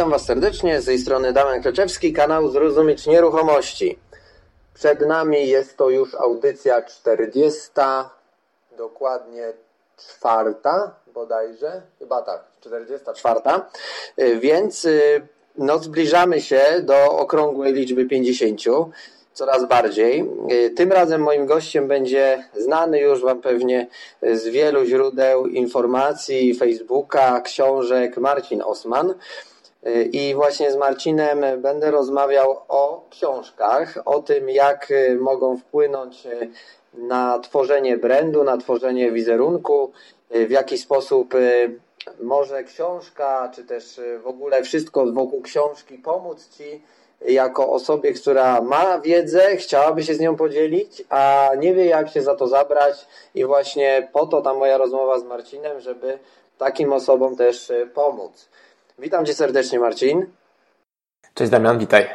Witam Was serdecznie, z tej strony Damian Kleczewski, kanał Zrozumieć Nieruchomości. Przed nami jest to już audycja 40, dokładnie czwarta bodajże, chyba tak, 44, Y, więc y, no, zbliżamy się do okrągłej liczby 50 coraz bardziej. Y, Tym razem moim gościem będzie znany już Wam pewnie z wielu źródeł informacji, Facebooka, książek Marcin Osman. Y, I właśnie z Marcinem będę rozmawiał o książkach, o tym, jak y, mogą wpłynąć y, na tworzenie brandu, na tworzenie wizerunku, w jaki sposób może książka, czy też w ogóle wszystko wokół książki pomóc Ci jako osobie, która ma wiedzę, chciałaby się z nią podzielić, a nie wie jak się za to zabrać i właśnie po to ta moja rozmowa z Marcinem, żeby takim osobom też pomóc. Witam Cię serdecznie, Marcin. Cześć Damian, witaj.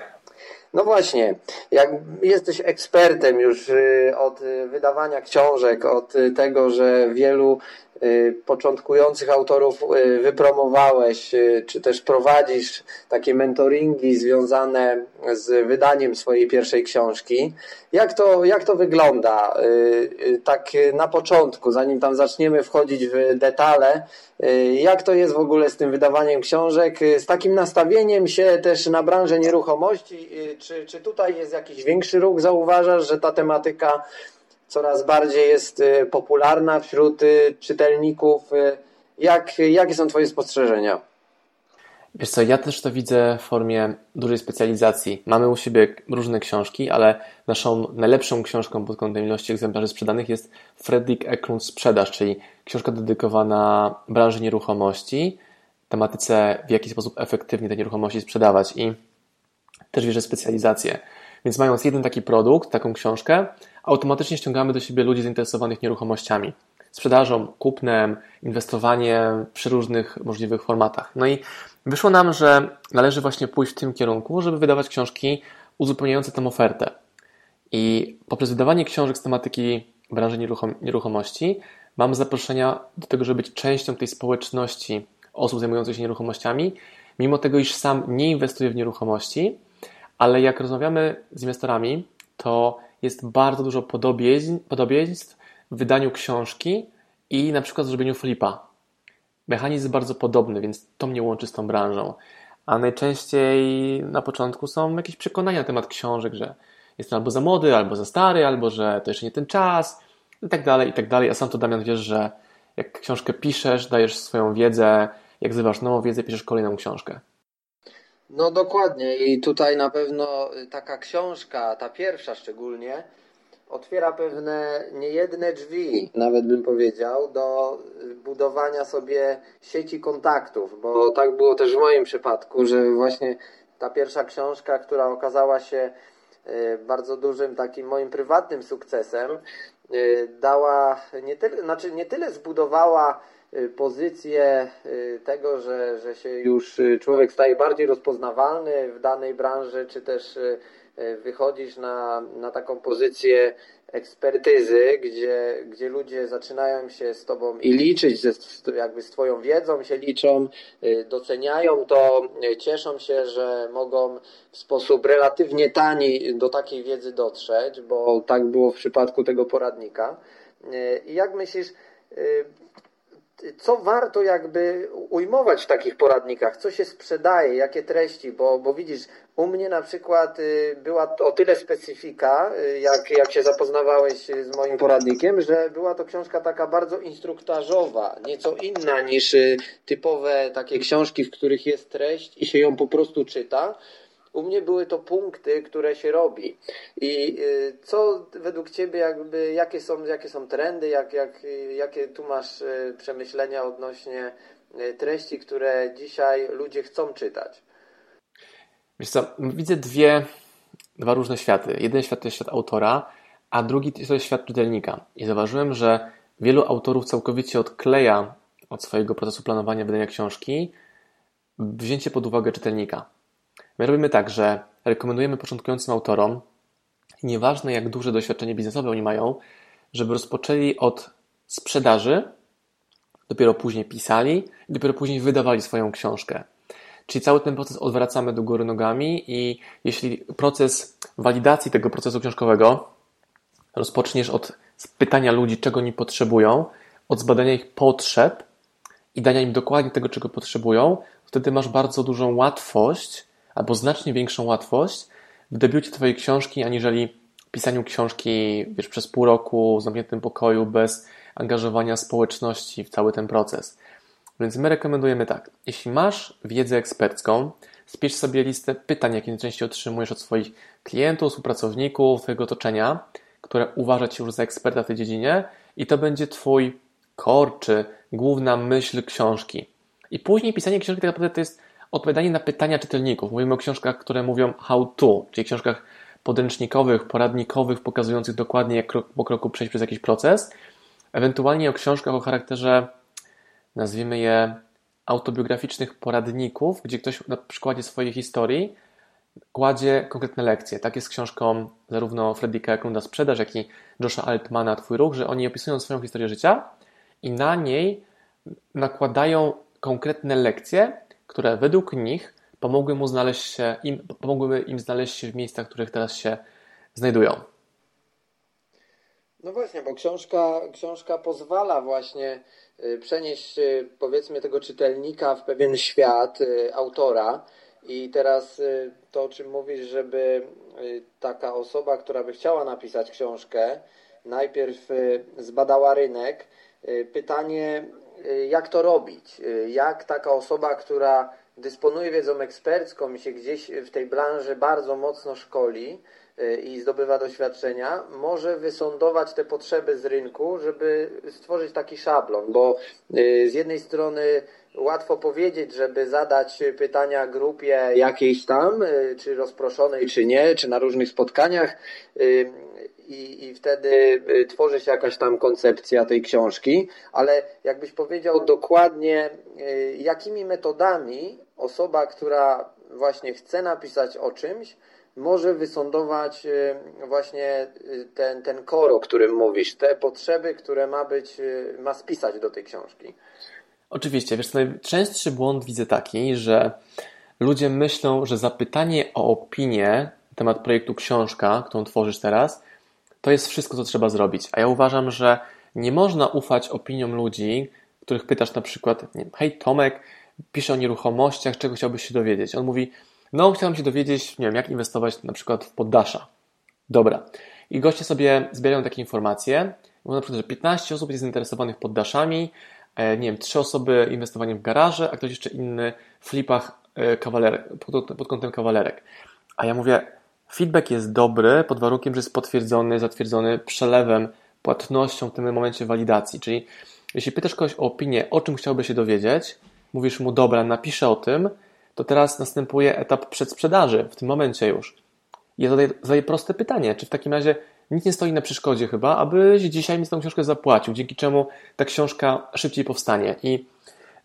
No właśnie, jak jesteś ekspertem już y, od y, wydawania książek, od y, tego, że wielu początkujących autorów y, wypromowałeś, y, czy też prowadzisz takie mentoringi związane z wydaniem swojej pierwszej książki. Jak to, jak to wygląda? Y, y, Tak y, na początku, zanim tam zaczniemy wchodzić w detale, y, jak to jest w ogóle z tym wydawaniem książek, y, z takim nastawieniem się też na branżę nieruchomości? y, Czy, czy tutaj jest jakiś większy ruch? Zauważasz, że ta tematyka coraz bardziej jest y, popularna wśród y, czytelników? Y, Jak, jakie są Twoje spostrzeżenia? Wiesz co, ja też to widzę w formie dużej specjalizacji. Mamy u siebie różne książki, ale naszą najlepszą książką pod kątem ilości egzemplarzy sprzedanych jest Fredrik Eklund Sprzedaż, czyli książka dedykowana branży nieruchomości, tematyce w jaki sposób efektywnie te nieruchomości sprzedawać i też wierzę specjalizację. Więc mając jeden taki produkt, taką książkę, automatycznie ściągamy do siebie ludzi zainteresowanych nieruchomościami. Sprzedażą, kupnem, inwestowaniem przy różnych możliwych formatach. No i wyszło nam, że należy właśnie pójść w tym kierunku, żeby wydawać książki uzupełniające tę ofertę. I poprzez wydawanie książek z tematyki branży nieruchom- nieruchomości mam zaproszenia do tego, żeby być częścią tej społeczności osób zajmujących się nieruchomościami, mimo tego, iż sam nie inwestuję w nieruchomości, ale jak rozmawiamy z inwestorami, to jest bardzo dużo podobieństw, w wydaniu książki i na przykład zrobieniu flipa. Mechanizm jest bardzo podobny, więc to mnie łączy z tą branżą. A najczęściej na początku są jakieś przekonania na temat książek, że jestem albo za młody, albo za stary, albo że to jeszcze nie ten czas, i tak dalej, i tak dalej. A sam to Damian wiesz, że jak książkę piszesz, dajesz swoją wiedzę, jak zdobywasz nową wiedzę, piszesz kolejną książkę. No dokładnie. I tutaj na pewno taka książka, ta pierwsza szczególnie, otwiera pewne niejedne drzwi, nawet bym powiedział, do budowania sobie sieci kontaktów, bo tak było też w moim przypadku, że właśnie ta pierwsza książka, która okazała się e, bardzo dużym takim moim prywatnym sukcesem, dała nie tyle, znaczy nie tyle zbudowała y, pozycję y, tego, że, że się już y, człowiek staje bardziej rozpoznawalny w danej branży, czy też y, y, wychodzisz na, na taką pozycję ekspertyzy, gdzie, gdzie ludzie zaczynają się z tobą i liczyć, ze, jakby z twoją wiedzą się liczą, y, doceniają to, y, cieszą się, że mogą w sposób relatywnie tani do takiej wiedzy dotrzeć, bo tak było w przypadku tego poradnika. Y, I jak myślisz, co warto jakby ujmować w takich poradnikach? Co się sprzedaje? Jakie treści? Bo, bo widzisz, u mnie na przykład y, była o tyle specyfika, y, jak, jak się zapoznawałeś y, z moim poradnikiem, że była to książka taka bardzo instruktażowa, nieco inna niż typowe takie książki, w których jest treść i się ją po prostu czyta. U mnie były to punkty, które się robi. I y, co według Ciebie, jakby, jakie są, jakie są trendy, jak, jak, jakie tu masz y, przemyślenia odnośnie y, treści, które dzisiaj ludzie chcą czytać? Wiesz co, widzę dwie, dwa różne światy. Jeden świat to jest świat autora, a drugi to jest świat czytelnika. I zauważyłem, że wielu autorów całkowicie odkleja od swojego procesu planowania wydania książki wzięcie pod uwagę czytelnika. My robimy tak, że rekomendujemy początkującym autorom, nieważne jak duże doświadczenie biznesowe oni mają, żeby rozpoczęli od sprzedaży, dopiero później pisali i dopiero później wydawali swoją książkę. Czyli cały ten proces odwracamy do góry nogami i jeśli proces walidacji tego procesu książkowego rozpoczniesz od pytania ludzi, czego oni potrzebują, od zbadania ich potrzeb i dania im dokładnie tego, czego potrzebują, wtedy masz bardzo dużą łatwość, albo znacznie większą łatwość w debiucie Twojej książki, aniżeli pisaniu książki wiesz, przez pół roku w zamkniętym pokoju, bez angażowania społeczności w cały ten proces. Więc my rekomendujemy tak. Jeśli masz wiedzę ekspercką, spisz sobie listę pytań, jakie najczęściej otrzymujesz od swoich klientów, współpracowników, Twojego otoczenia, które uważa Cię już za eksperta w tej dziedzinie i to będzie Twój core, czy główna myśl książki. I później pisanie książki tak naprawdę to jest odpowiadanie na pytania czytelników. Mówimy o książkach, które mówią how to, czyli książkach podręcznikowych, poradnikowych, pokazujących dokładnie, jak krok po kroku przejść przez jakiś proces. Ewentualnie o książkach o charakterze, nazwijmy je, autobiograficznych poradników, gdzie ktoś na przykładzie swojej historii kładzie konkretne lekcje. Tak jest z książką zarówno Fredrika Eklunda Sprzedaż, jak i Josha Altmana Twój Ruch, że oni opisują swoją historię życia i na niej nakładają konkretne lekcje, które według nich pomogły mu znaleźć się, im, pomogły im znaleźć się w miejscach, w których teraz się znajdują. No właśnie, bo książka, książka pozwala właśnie y, przenieść y, powiedzmy tego czytelnika w pewien świat y, autora. I teraz to, o czym mówisz, żeby taka osoba, która by chciała napisać książkę, najpierw zbadała rynek. Pytanie, jak to robić? Jak taka osoba, która dysponuje wiedzą ekspercką i się gdzieś w tej branży bardzo mocno szkoli y, i zdobywa doświadczenia, może wysądować te potrzeby z rynku, żeby stworzyć taki szablon, bo y, z jednej strony łatwo powiedzieć, żeby zadać pytania grupie jakiejś tam, y, czy rozproszonej, czy nie, czy na różnych spotkaniach i, i wtedy tworzy się jakaś tam koncepcja tej książki, ale jakbyś powiedział dokładnie, jakimi metodami osoba, która właśnie chce napisać o czymś, może wysądować właśnie ten, ten kor, o którym mówisz, te potrzeby, które ma być, ma spisać do tej książki. Oczywiście, wiesz, najczęstszy błąd widzę taki, że ludzie myślą, że zapytanie o opinię na temat projektu książka, którą tworzysz teraz, to jest wszystko, co trzeba zrobić. A ja uważam, że nie można ufać opiniom ludzi, których pytasz na przykład, nie, hej Tomek, pisze o nieruchomościach, czego chciałbyś się dowiedzieć. On mówi, no chciałem się dowiedzieć, nie wiem, jak inwestować na przykład w poddasza. Dobra. I goście sobie zbierają takie informacje. Mówią na przykład, że 15 osób jest zainteresowanych poddaszami, e, nie wiem, 3 osoby inwestowaniem w garaże, a ktoś jeszcze inny w flipach e, kawalerek, pod, pod kątem kawalerek. A ja mówię, feedback jest dobry pod warunkiem, że jest potwierdzony, zatwierdzony przelewem, płatnością w tym momencie walidacji. Czyli jeśli pytasz kogoś o opinię, o czym chciałby się dowiedzieć, mówisz mu, dobra, napiszę o tym, to teraz następuje etap przedsprzedaży, w tym momencie już. Ja zadaję, zadaję proste pytanie, czy w takim razie nic nie stoi na przeszkodzie chyba, abyś dzisiaj mi za tą książkę zapłacił, dzięki czemu ta książka szybciej powstanie. I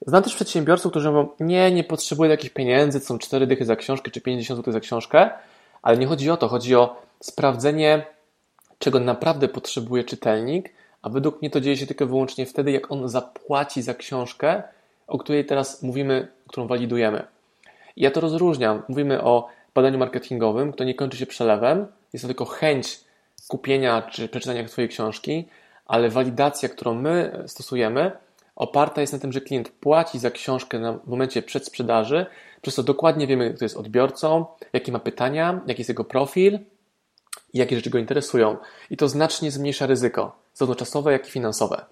znam też przedsiębiorców, którzy mówią, nie, nie potrzebuję jakichś pieniędzy, to są 4 dychy za książkę, czy 50 zł za książkę, ale nie chodzi o to, chodzi o sprawdzenie, czego naprawdę potrzebuje czytelnik, a według mnie to dzieje się tylko i wyłącznie wtedy, jak on zapłaci za książkę, o której teraz mówimy, którą walidujemy. I ja to rozróżniam. Mówimy o badaniu marketingowym, które nie kończy się przelewem, jest to tylko chęć kupienia czy przeczytania Twojej książki, ale walidacja, którą my stosujemy, oparta jest na tym, że klient płaci za książkę na momencie przedsprzedaży, przez to dokładnie wiemy, kto jest odbiorcą, jakie ma pytania, jaki jest jego profil i jakie rzeczy go interesują. I to znacznie zmniejsza ryzyko, zarówno czasowe, jak i finansowe.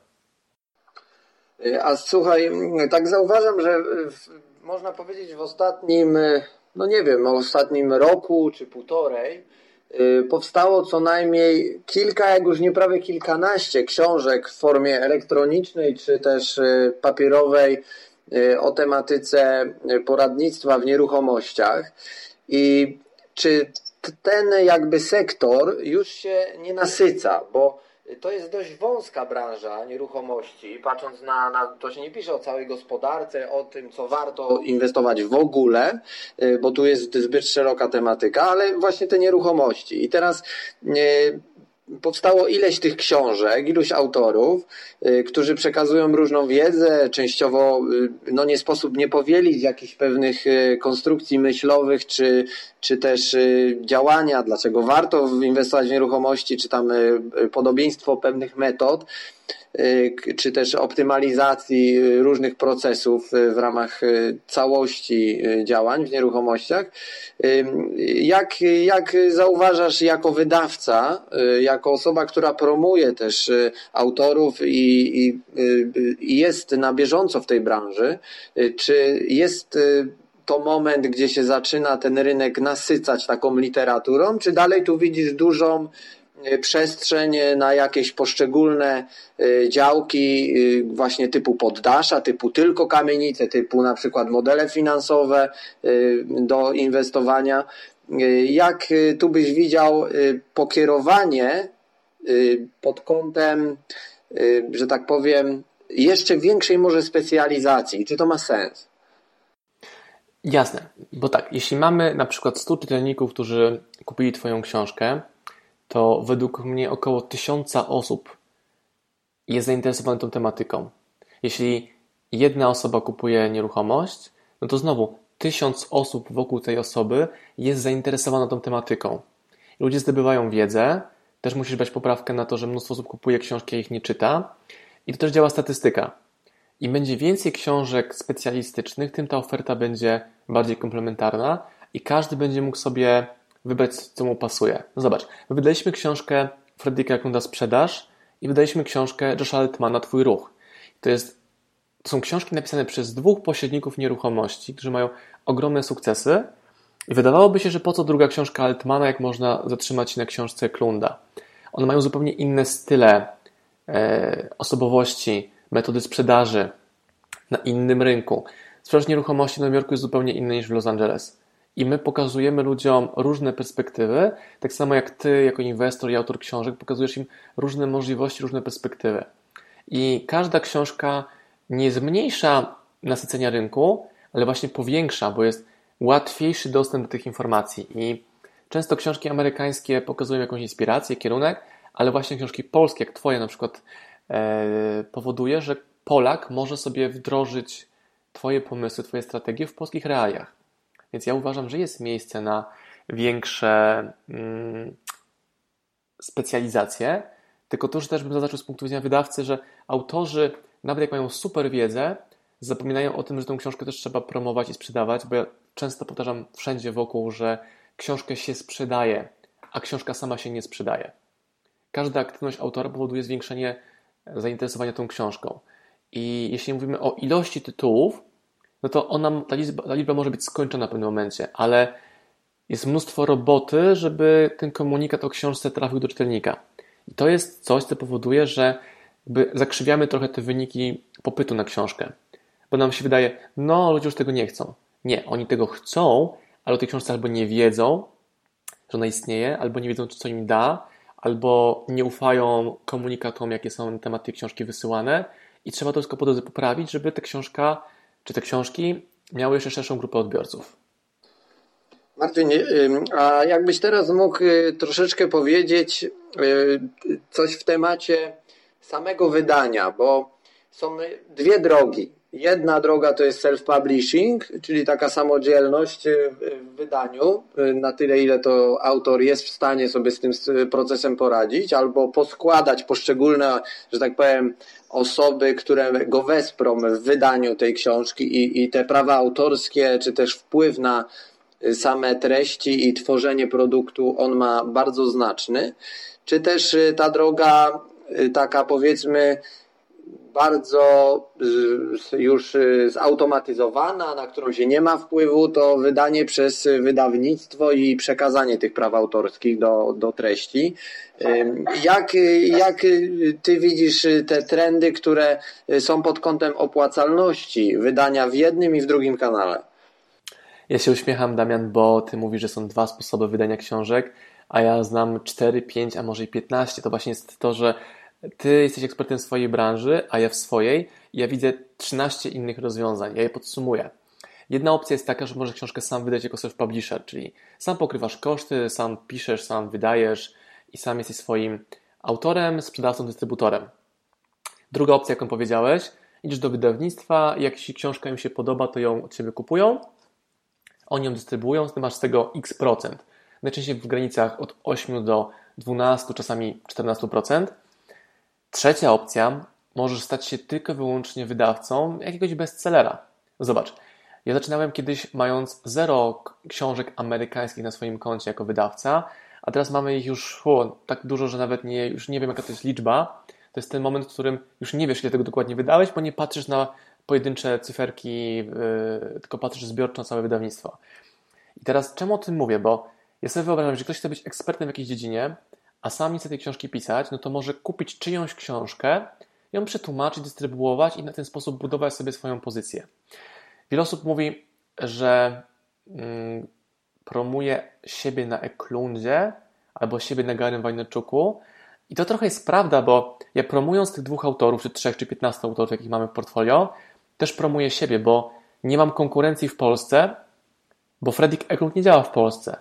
A słuchaj, tak zauważam, że w, można powiedzieć w ostatnim, no nie wiem, ostatnim roku czy półtorej y, powstało co najmniej kilka, jak już nie prawie kilkanaście książek w formie elektronicznej czy też y, papierowej y, o tematyce poradnictwa w nieruchomościach. I czy ten jakby sektor już się nie nasyca, bo to jest dość wąska branża nieruchomości. Patrząc na, na, to się nie pisze o całej gospodarce, o tym, co warto inwestować w ogóle, y, bo tu jest zbyt szeroka tematyka, ale właśnie te nieruchomości. I teraz y, powstało ileś tych książek, iluś autorów, y, którzy przekazują różną wiedzę, częściowo y, no nie sposób nie powielić jakichś pewnych y, konstrukcji myślowych, czy, czy też działania, dlaczego warto inwestować w nieruchomości, czy tam podobieństwo pewnych metod. Y, czy też optymalizacji różnych procesów y, w ramach y, całości działań w nieruchomościach. Jak, jak zauważasz jako wydawca, jako osoba, która promuje też autorów i, i, i jest na bieżąco w tej branży, czy jest to moment, gdzie się zaczyna ten rynek nasycać taką literaturą, czy dalej tu widzisz dużą Y, przestrzeń na jakieś poszczególne y, działki y, właśnie typu poddasza, typu tylko kamienice, typu na przykład modele finansowe do inwestowania. Jak tu byś widział pokierowanie pod kątem, że tak powiem, jeszcze większej może specjalizacji? Czy to ma sens? Jasne, bo tak, jeśli mamy na przykład 100 czytelników, którzy kupili Twoją książkę, to według mnie około tysiąca osób jest zainteresowane tą tematyką. Jeśli jedna osoba kupuje nieruchomość, no to znowu tysiąc osób wokół tej osoby jest zainteresowana tą tematyką. Ludzie zdobywają wiedzę, też musisz brać poprawkę na to, że mnóstwo osób kupuje książki, a ich nie czyta. I to też działa statystyka. Im będzie więcej książek specjalistycznych, tym ta oferta będzie bardziej komplementarna i każdy będzie mógł sobie wybrać, co mu pasuje. No zobacz, my wydaliśmy książkę Fredrika Jakunda Sprzedaż i wydaliśmy książkę Josha Altmana Twój Ruch. To, jest, to są książki napisane przez dwóch pośredników nieruchomości, którzy mają ogromne sukcesy i wydawałoby się, że po co druga książka Altmana, jak można zatrzymać się na książce Klunda. One mają zupełnie inne style, e, osobowości, metody sprzedaży na innym rynku. Sprzedaż nieruchomości w Nowym Jorku jest zupełnie inna niż w Los Angeles i my pokazujemy ludziom różne perspektywy, tak samo jak ty, jako inwestor i autor książek, pokazujesz im różne możliwości, różne perspektywy. I każda książka nie zmniejsza nasycenia rynku, ale właśnie powiększa, bo jest łatwiejszy dostęp do tych informacji. I często książki amerykańskie pokazują jakąś inspirację, kierunek, ale właśnie książki polskie, jak Twoje na przykład, e, powoduje, że Polak może sobie wdrożyć Twoje pomysły, Twoje strategie w polskich realiach. Więc ja uważam, że jest miejsce na większe mm, specjalizacje, tylko to, że też bym zaznaczył z punktu widzenia wydawcy, że autorzy, nawet jak mają super wiedzę, zapominają o tym, że tę książkę też trzeba promować i sprzedawać, bo ja często powtarzam wszędzie wokół, że książkę się sprzedaje, a książka sama się nie sprzedaje. Każda aktywność autora powoduje zwiększenie zainteresowania tą książką. I jeśli mówimy o ilości tytułów, no to ona, ta, liczba, ta liczba może być skończona w pewnym momencie, ale jest mnóstwo roboty, żeby ten komunikat o książce trafił do czytelnika. I to jest coś, co powoduje, że jakby zakrzywiamy trochę te wyniki popytu na książkę. Bo nam się wydaje, no ludzie już tego nie chcą. Nie, oni tego chcą, ale o tej książce albo nie wiedzą, że ona istnieje, albo nie wiedzą, co im da, albo nie ufają komunikatom, jakie są na temat tej książki wysyłane i trzeba to wszystko po drodze poprawić, żeby ta książka czy te książki miały jeszcze szerszą grupę odbiorców? Marcin, a jakbyś teraz mógł y, troszeczkę powiedzieć y, coś w temacie samego wydania, bo są dwie drogi. Jedna droga to jest self-publishing, czyli taka samodzielność y, w wydaniu, na tyle ile to autor jest w stanie sobie z tym procesem poradzić, albo poskładać poszczególne, że tak powiem, osoby, które go wesprą w wydaniu tej książki i, i te prawa autorskie, czy też wpływ na same treści i tworzenie produktu, on ma bardzo znaczny. Czy też ta droga taka powiedzmy bardzo y, już y, zautomatyzowana, na którą się nie ma wpływu, to wydanie przez wydawnictwo i przekazanie tych praw autorskich do, do treści. Jak, jak ty widzisz te trendy, które są pod kątem opłacalności wydania w jednym i w drugim kanale? Ja się uśmiecham, Damian, bo ty mówisz, że są dwa sposoby wydania książek, a ja znam 4, 5, a może i 15. To właśnie jest to, że ty jesteś ekspertem w swojej branży, a ja w swojej. Ja widzę 13 innych rozwiązań. Ja je podsumuję. Jedna opcja jest taka, że możesz książkę sam wydać jako self-publisher, czyli sam pokrywasz koszty, sam piszesz, sam wydajesz i sam jesteś swoim autorem, sprzedawcą, dystrybutorem. Druga opcja, jaką powiedziałeś, idziesz do wydawnictwa jak ci książka im się podoba, to ją od Ciebie kupują, oni ją dystrybuują, ty masz z tego x procent. Najczęściej w granicach od 8 do 12, czasami 14%. Trzecia opcja, możesz stać się tylko i wyłącznie wydawcą jakiegoś bestsellera. Zobacz, ja zaczynałem kiedyś mając zero książek amerykańskich na swoim koncie jako wydawca, a teraz mamy ich już tak dużo, że nawet nie, już nie wiem jaka to jest liczba. To jest ten moment, w którym już nie wiesz, ile tego dokładnie wydałeś, bo nie patrzysz na pojedyncze cyferki, yy, tylko patrzysz zbiorczo na całe wydawnictwo. I teraz czemu o tym mówię? Bo ja sobie wyobrażam, że ktoś chce być ekspertem w jakiejś dziedzinie, a sam nie chce tej książki pisać, no to może kupić czyjąś książkę, ją przetłumaczyć, dystrybuować i na ten sposób budować sobie swoją pozycję. Wiele osób mówi, że mm, promuje siebie na Eklundzie albo siebie na Garym Wajneczuku. I to trochę jest prawda, bo ja promując tych dwóch autorów, czy trzech, czy piętnastu autorów, jakich mamy w portfolio, też promuję siebie, bo nie mam konkurencji w Polsce, bo Fredrik Eklund nie działa w Polsce.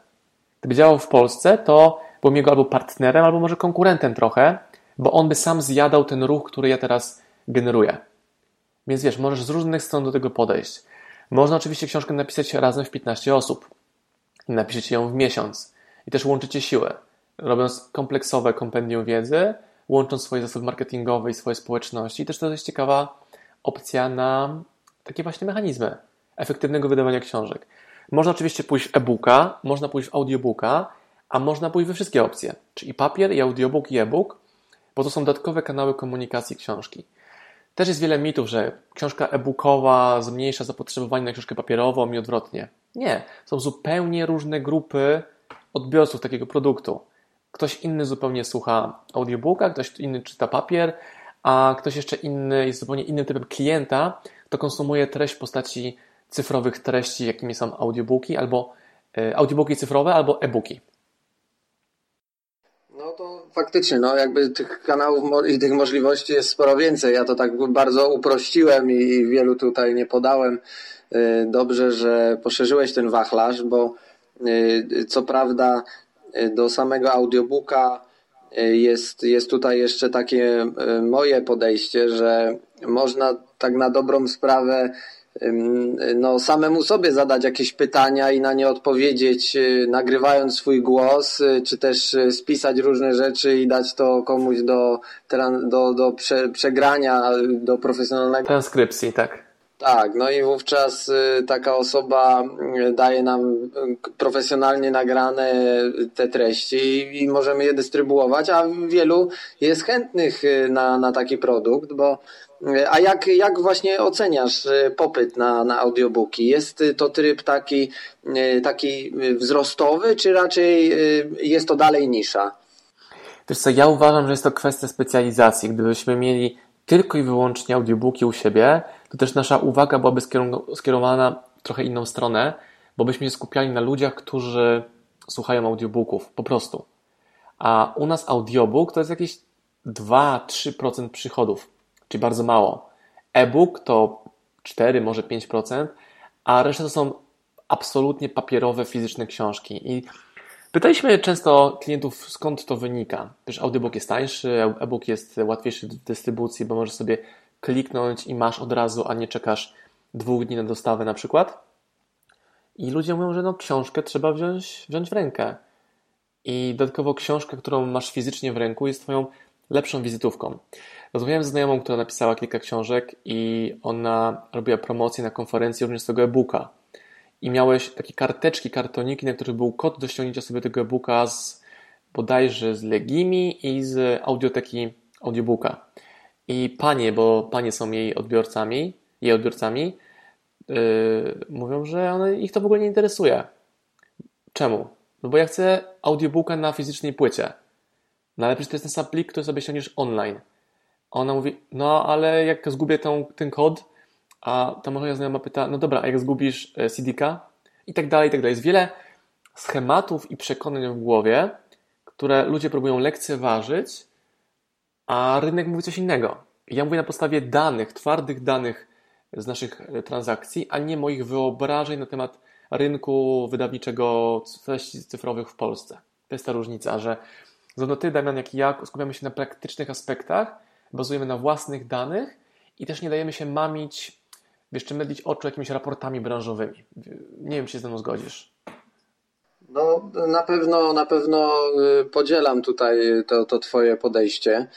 Gdyby działał w Polsce, to byłbym jego albo partnerem, albo może konkurentem trochę, bo on by sam zjadał ten ruch, który ja teraz generuję. Więc wiesz, możesz z różnych stron do tego podejść. Można oczywiście książkę napisać razem w 15 osób. Napiszecie ją w miesiąc i też łączycie siły, robiąc kompleksowe kompendium wiedzy, łącząc swoje zasoby marketingowe i swoje społeczności. I też to jest ciekawa opcja na takie właśnie mechanizmy efektywnego wydawania książek. Można oczywiście pójść w e-booka, można pójść w audiobooka, a można pójść we wszystkie opcje, czyli papier, i audiobook, i e-book, bo to są dodatkowe kanały komunikacji książki. Też jest wiele mitów, że książka e-bookowa zmniejsza zapotrzebowanie na książkę papierową i odwrotnie. Nie, są zupełnie różne grupy odbiorców takiego produktu. Ktoś inny zupełnie słucha audiobooka, ktoś inny czyta papier, a ktoś jeszcze inny jest zupełnie innym typem klienta, kto konsumuje treść w postaci cyfrowych treści, jakimi są audiobooki, albo e, audiobooki cyfrowe, albo e-booki. No to faktycznie, no jakby tych kanałów i tych możliwości jest sporo więcej. Ja to tak bardzo uprościłem i wielu tutaj nie podałem. E, dobrze, że poszerzyłeś ten wachlarz, bo e, co prawda do samego audiobooka jest, jest tutaj jeszcze takie moje podejście, że można tak na dobrą sprawę no, samemu sobie zadać jakieś pytania i na nie odpowiedzieć, y, nagrywając swój głos, y, czy też y, spisać różne rzeczy i dać to komuś do, do, do prze, przegrania, do profesjonalnego. Transkrypcji, tak. Tak, no i wówczas taka osoba daje nam profesjonalnie nagrane te treści i możemy je dystrybuować, a wielu jest chętnych na, na taki produkt, bo a jak, jak właśnie oceniasz e, popyt na, na audiobooki? Jest to tryb taki, e, taki wzrostowy, czy raczej jest to dalej nisza? Wiesz co, ja uważam, że jest to kwestia specjalizacji. Gdybyśmy mieli tylko i wyłącznie audiobooki u siebie, to też nasza uwaga byłaby skierowana w trochę inną stronę, bo byśmy się skupiali na ludziach, którzy słuchają audiobooków, po prostu. A u nas audiobook to jest jakieś 2-3% przychodów czyli bardzo mało. E-book to 4, może 5%, a reszta to są absolutnie papierowe, fizyczne książki. I pytaliśmy często klientów, skąd to wynika. Wiesz, audiobook jest tańszy, e-book jest łatwiejszy w dystrybucji, bo możesz sobie kliknąć i masz od razu, a nie czekasz dwóch dni na dostawę na przykład. I ludzie mówią, że no, książkę trzeba wziąć, wziąć w rękę. I dodatkowo książka, którą masz fizycznie w ręku, jest Twoją lepszą wizytówką. Rozmawiałem z znajomą, która napisała kilka książek i ona robiła promocję na konferencji również swojego e-booka. I miałeś takie karteczki, kartoniki, na których był kod do ściągnięcia sobie tego e-booka z bodajże z Legimi i z audioteki audiobooka. I panie, bo panie są jej odbiorcami, jej odbiorcami, yy, mówią, że one, ich to w ogóle nie interesuje. Czemu? No bo ja chcę audiobooka na fizycznej płycie. No ale przecież to jest ten sam plik, który sobie ściągniesz online. Ona mówi, no ale jak zgubię tą, ten kod, a ta moja znajoma pyta, no dobra, a jak zgubisz e, CD-ka? I tak dalej, i tak dalej. Jest wiele schematów i przekonań w głowie, które ludzie próbują lekceważyć, a rynek mówi coś innego. Ja mówię na podstawie danych, twardych danych z naszych e, transakcji, a nie moich wyobrażeń na temat rynku wydawniczego treści cyfrowych w Polsce. To jest ta różnica, że zarówno ty, Damian, jak i ja skupiamy się na praktycznych aspektach, bazujemy na własnych danych i też nie dajemy się mamić, wiesz, czy oczu jakimiś raportami branżowymi. Nie wiem, czy się ze mną zgodzisz. No, na pewno, na pewno y, podzielam tutaj to, to Twoje podejście,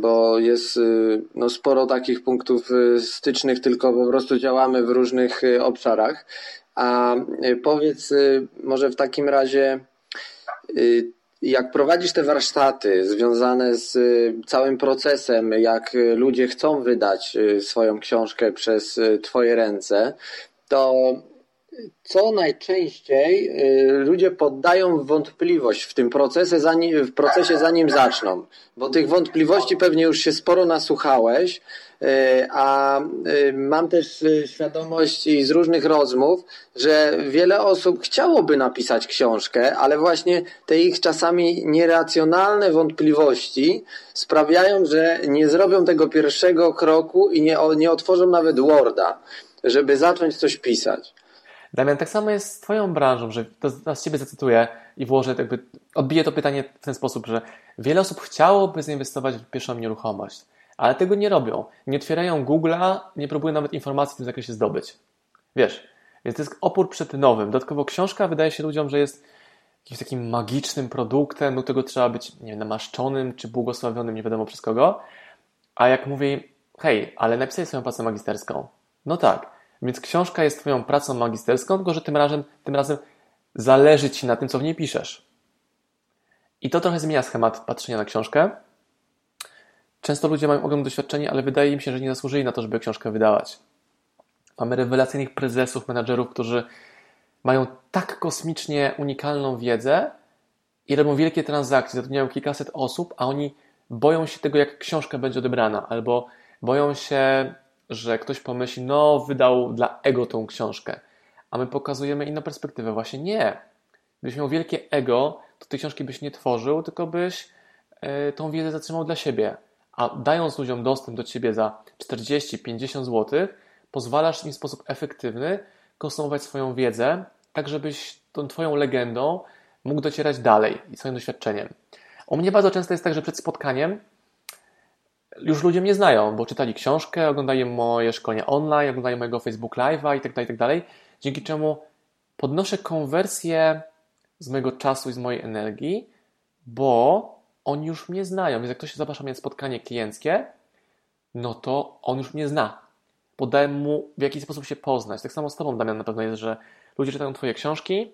bo jest y, no, sporo takich punktów y, stycznych, tylko po prostu działamy w różnych obszarach. A powiedz może w takim razie, jak prowadzisz te warsztaty związane z całym procesem, jak ludzie chcą wydać swoją książkę przez Twoje ręce, to co najczęściej y, ludzie poddają wątpliwość w tym procesie zanim, w procesie, zanim zaczną. Bo tych wątpliwości pewnie już się sporo nasłuchałeś, y, a y, mam też świadomość z różnych rozmów, że wiele osób chciałoby napisać książkę, ale właśnie te ich czasami nieracjonalne wątpliwości sprawiają, że nie zrobią tego pierwszego kroku i nie, nie otworzą nawet Worda, żeby zacząć coś pisać. Damian, tak samo jest z Twoją branżą, że to z Ciebie zacytuję i włożę, jakby odbiję to pytanie w ten sposób, że wiele osób chciałoby zainwestować w pierwszą nieruchomość, ale tego nie robią. Nie otwierają Google'a, nie próbują nawet informacji w tym zakresie zdobyć. Wiesz, więc to jest opór przed nowym. Dodatkowo książka wydaje się ludziom, że jest jakimś takim magicznym produktem, do tego trzeba być nie wiem, namaszczonym czy błogosławionym, nie wiadomo przez kogo. A jak mówi, hej, ale napisałeś swoją pracę magisterską. No tak, więc książka jest Twoją pracą magisterską, tylko że tym razem, tym razem zależy Ci na tym, co w niej piszesz. I to trochę zmienia schemat patrzenia na książkę. Często ludzie mają ogromne doświadczenie, ale wydaje im się, że nie zasłużyli na to, żeby książkę wydawać. Mamy rewelacyjnych prezesów, menadżerów, którzy mają tak kosmicznie unikalną wiedzę i robią wielkie transakcje, zatrudniają kilkaset osób, a oni boją się tego, jak książka będzie odebrana, albo boją się że ktoś pomyśli, no wydał dla ego tą książkę, a my pokazujemy inną perspektywę. Właśnie nie. Gdybyś miał wielkie ego, to tej książki byś nie tworzył, tylko byś y, tą wiedzę zatrzymał dla siebie. A dając ludziom dostęp do ciebie za 40-50 zł, pozwalasz im w sposób efektywny konsumować swoją wiedzę, tak żebyś tą twoją legendą mógł docierać dalej i swoim doświadczeniem. U mnie bardzo często jest tak, że przed spotkaniem już ludzie mnie znają, bo czytali książkę, oglądają moje szkolenia online, oglądają mojego Facebook Live'a i tak dalej, tak dzięki czemu podnoszę konwersję z mojego czasu i z mojej energii, bo oni już mnie znają. Więc jak ktoś zaprasza mnie na spotkanie klienckie, no to on już mnie zna. Podałem mu w jaki sposób się poznać. Tak samo z Tobą, Damian, na pewno jest, że ludzie czytają Twoje książki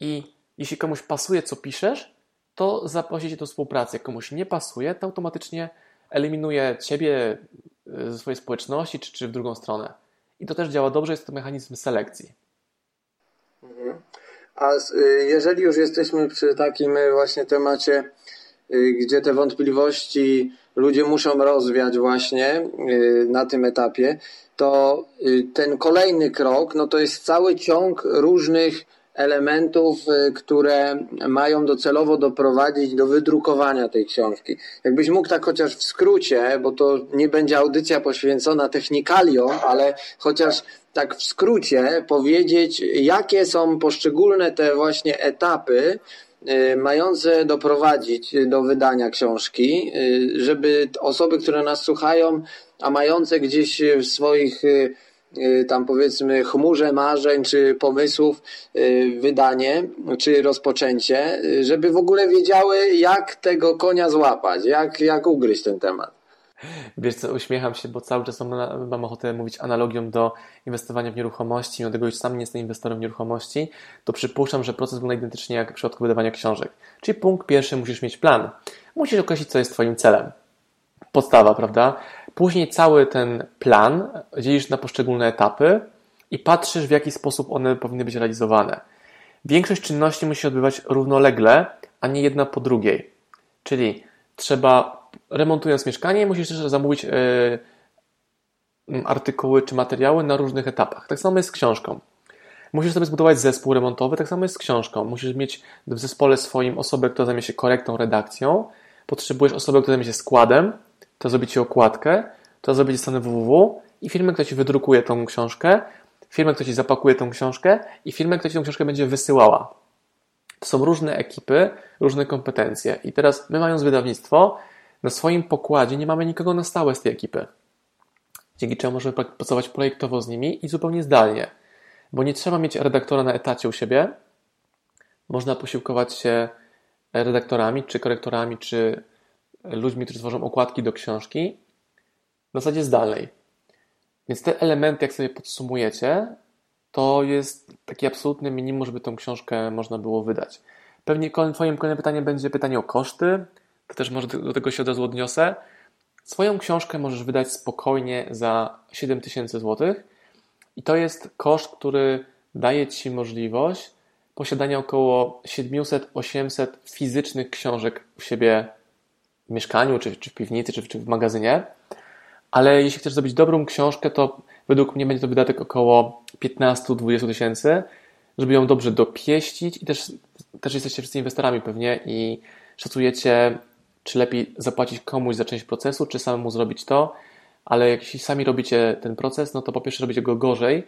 i jeśli komuś pasuje, co piszesz, to zaprosicie do współpracy. Jak komuś nie pasuje, to automatycznie eliminuje ciebie e, ze swojej społeczności, czy, czy w drugą stronę. I to też działa dobrze, jest to mechanizm selekcji. Mhm. A y, jeżeli już jesteśmy przy takim y, właśnie temacie, gdzie te wątpliwości ludzie muszą rozwiać właśnie na tym etapie, to ten kolejny krok, no to jest cały ciąg różnych elementów, y, które mają docelowo doprowadzić do wydrukowania tej książki. Jakbyś mógł tak chociaż w skrócie, bo to nie będzie audycja poświęcona technikaliom, ale chociaż tak w skrócie powiedzieć, jakie są poszczególne te właśnie etapy, y, mające doprowadzić do wydania książki, y, żeby osoby, które nas słuchają, a mające gdzieś w swoich tam powiedzmy chmurze marzeń czy pomysłów y, wydanie czy rozpoczęcie, y, żeby w ogóle wiedziały jak tego konia złapać, jak, jak ugryźć ten temat. Wiesz co, uśmiecham się, bo cały czas mam, ochotę mówić analogią do inwestowania w nieruchomości, mimo tego, że sam nie jestem inwestorem w nieruchomości, to przypuszczam, że proces wygląda identycznie jak w przypadku wydawania książek. Czyli punkt pierwszy, musisz mieć plan. Musisz określić, co jest Twoim celem. Podstawa, prawda? Później cały ten plan dzielisz na poszczególne etapy i patrzysz, w jaki sposób one powinny być realizowane. Większość czynności musi się odbywać równolegle, a nie jedna po drugiej. Czyli trzeba, remontując mieszkanie, musisz też zamówić yy, artykuły czy materiały na różnych etapach. Tak samo jest z książką. Musisz sobie zbudować zespół remontowy, tak samo jest z książką. Musisz mieć w zespole swoim osobę, która zajmie się korektą, redakcją. Potrzebujesz osobę, która zajmie się składem, to zrobi Ci okładkę, to zrobi Ci stronę www i firmę, która Ci wydrukuje tą książkę, firmę, która Ci zapakuje tą książkę i firmę, która Ci tą książkę będzie wysyłała. To są różne ekipy, różne kompetencje. I teraz my, mając wydawnictwo, na swoim pokładzie nie mamy nikogo na stałe z tej ekipy. Dzięki czemu możemy pracować projektowo z nimi i zupełnie zdalnie. Bo nie trzeba mieć redaktora na etacie u siebie. Można posiłkować się redaktorami, czy korektorami, czy ludźmi, którzy tworzą okładki do książki w zasadzie zdalnej. Więc te elementy, jak sobie podsumujecie, to jest taki absolutny minimum, żeby tą książkę można było wydać. Pewnie Twoim kolejnym pytaniem będzie pytanie o koszty. To też może do tego się od razu odniosę. Swoją książkę możesz wydać spokojnie za 7000 zł i to jest koszt, który daje Ci możliwość posiadania około 700-800 fizycznych książek u siebie w mieszkaniu, czy, czy w piwnicy, czy, czy w magazynie. Ale jeśli chcesz zrobić dobrą książkę, to według mnie będzie to wydatek około 15-20 tysięcy, żeby ją dobrze dopieścić i też, też jesteście wszyscy inwestorami pewnie i szacujecie, czy lepiej zapłacić komuś za część procesu, czy samemu zrobić to, ale jeśli sami robicie ten proces, no to po pierwsze robicie go gorzej,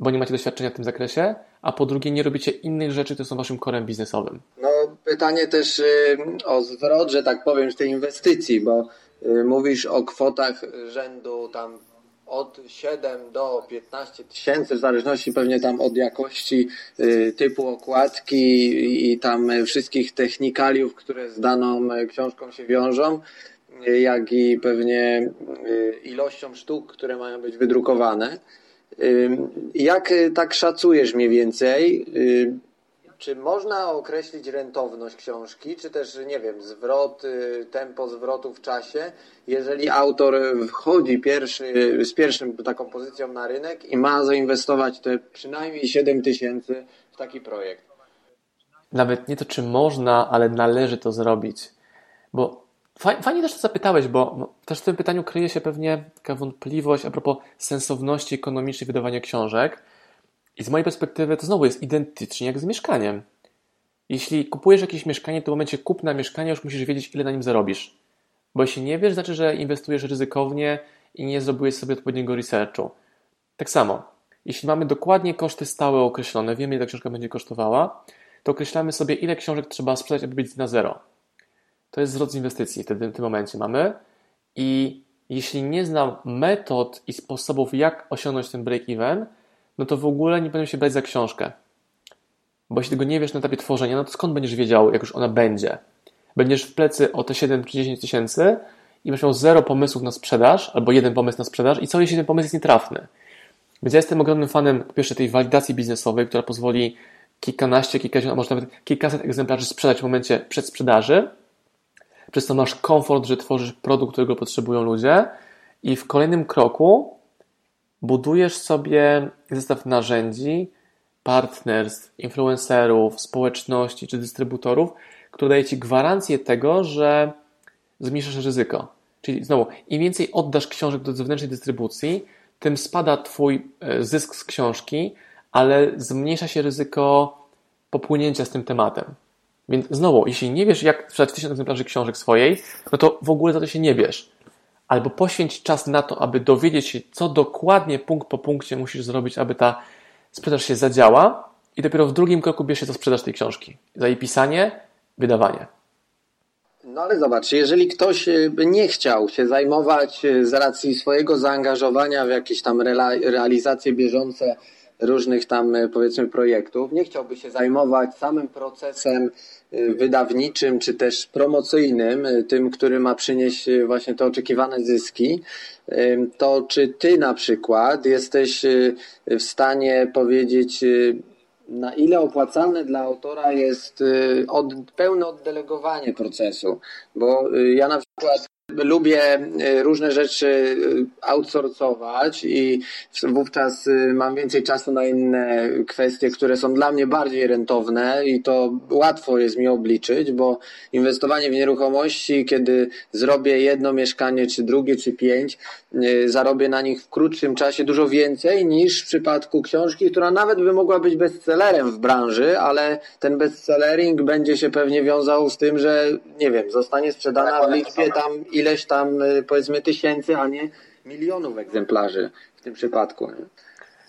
bo nie macie doświadczenia w tym zakresie, a po drugie nie robicie innych rzeczy, które są waszym korem biznesowym. No pytanie też y, o zwrot, że tak powiem, z tej inwestycji, bo y, mówisz o kwotach rzędu tam od 7 do 15 tysięcy, w zależności pewnie tam od jakości y, typu okładki i tam wszystkich technikaliów, które z daną książką się wiążą, jak i pewnie ilością sztuk, które mają być wydrukowane. Jak tak szacujesz mniej więcej? Czy można określić rentowność książki, czy też, nie wiem, zwrot, tempo zwrotu w czasie, jeżeli autor wchodzi pierwszy, z pierwszym taką pozycją na rynek i ma zainwestować te przynajmniej 7 tysięcy w taki projekt? Nawet nie to, czy można, ale należy to zrobić. Bo fajnie też to zapytałeś, bo też w tym pytaniu kryje się pewnie taka wątpliwość a propos sensowności ekonomicznej wydawania książek. I z mojej perspektywy to znowu jest identycznie jak z mieszkaniem. Jeśli kupujesz jakieś mieszkanie, to w momencie kupna mieszkania już musisz wiedzieć, ile na nim zarobisz. Bo jeśli nie wiesz, znaczy, że inwestujesz ryzykownie i nie zrobiłeś sobie odpowiedniego researchu. Tak samo, jeśli mamy dokładnie koszty stałe określone, wiemy, ile książka będzie kosztowała, to określamy sobie, ile książek trzeba sprzedać, aby być na zero. To jest zwrot z inwestycji wtedy w tym momencie mamy. I jeśli nie znam metod i sposobów, jak osiągnąć ten break-even, no to w ogóle nie będę się brać za książkę. Bo jeśli tego nie wiesz na etapie tworzenia, no to skąd będziesz wiedział, jak już ona będzie? Będziesz w plecy o te 7 czy 10 tysięcy i będziesz miał zero pomysłów na sprzedaż, albo jeden pomysł na sprzedaż i co jeśli ten pomysł jest nietrafny? Więc ja jestem ogromnym fanem, po pierwsze, tej walidacji biznesowej, która pozwoli kilkanaście, kilkadziesiąt, a może nawet kilkaset egzemplarzy sprzedać w momencie przedsprzedaży. Przez to masz komfort, że tworzysz produkt, którego potrzebują ludzie i w kolejnym kroku budujesz sobie zestaw narzędzi, partnerstw, influencerów, społeczności czy dystrybutorów, które daje Ci gwarancję tego, że zmniejszasz ryzyko. Czyli znowu, im więcej oddasz książek do zewnętrznej dystrybucji, tym spada Twój e, zysk z książki, ale zmniejsza się ryzyko popłynięcia z tym tematem. Więc znowu, jeśli nie wiesz, jak sprzedać tysiąc egzemplarzy książek swojej, no to w ogóle za to się nie bierz albo poświęć czas na to, aby dowiedzieć się, co dokładnie punkt po punkcie musisz zrobić, aby ta sprzedaż się zadziała i dopiero w drugim kroku bierz się za sprzedaż tej książki. Za jej pisanie, wydawanie. No ale zobacz, jeżeli ktoś e, by nie chciał się zajmować e, z racji swojego zaangażowania w jakieś tam realizacje bieżące różnych tam e, powiedzmy projektów, nie chciałby się zajmować samym procesem Y, wydawniczym czy też promocyjnym, y, tym, który ma przynieść y, właśnie te oczekiwane zyski, to czy ty na przykład jesteś w stanie powiedzieć, na ile opłacalne dla autora jest od, pełne oddelegowanie procesu? Bo ja na przykład lubię e, różne rzeczy e, outsourcować i wówczas e, mam więcej czasu na inne kwestie, które są dla mnie bardziej rentowne i to łatwo jest mi obliczyć, bo inwestowanie w nieruchomości, kiedy zrobię jedno mieszkanie, czy drugie, czy pięć, zarobię na nich w krótszym czasie dużo więcej niż w przypadku książki, która nawet by mogła być bestsellerem w branży, ale ten bestsellering będzie się pewnie wiązał z tym, że nie wiem, zostanie sprzedana w liczbie tam ileś tam y, powiedzmy tysięcy, a nie milionów egzemplarzy w tym przypadku. Nie?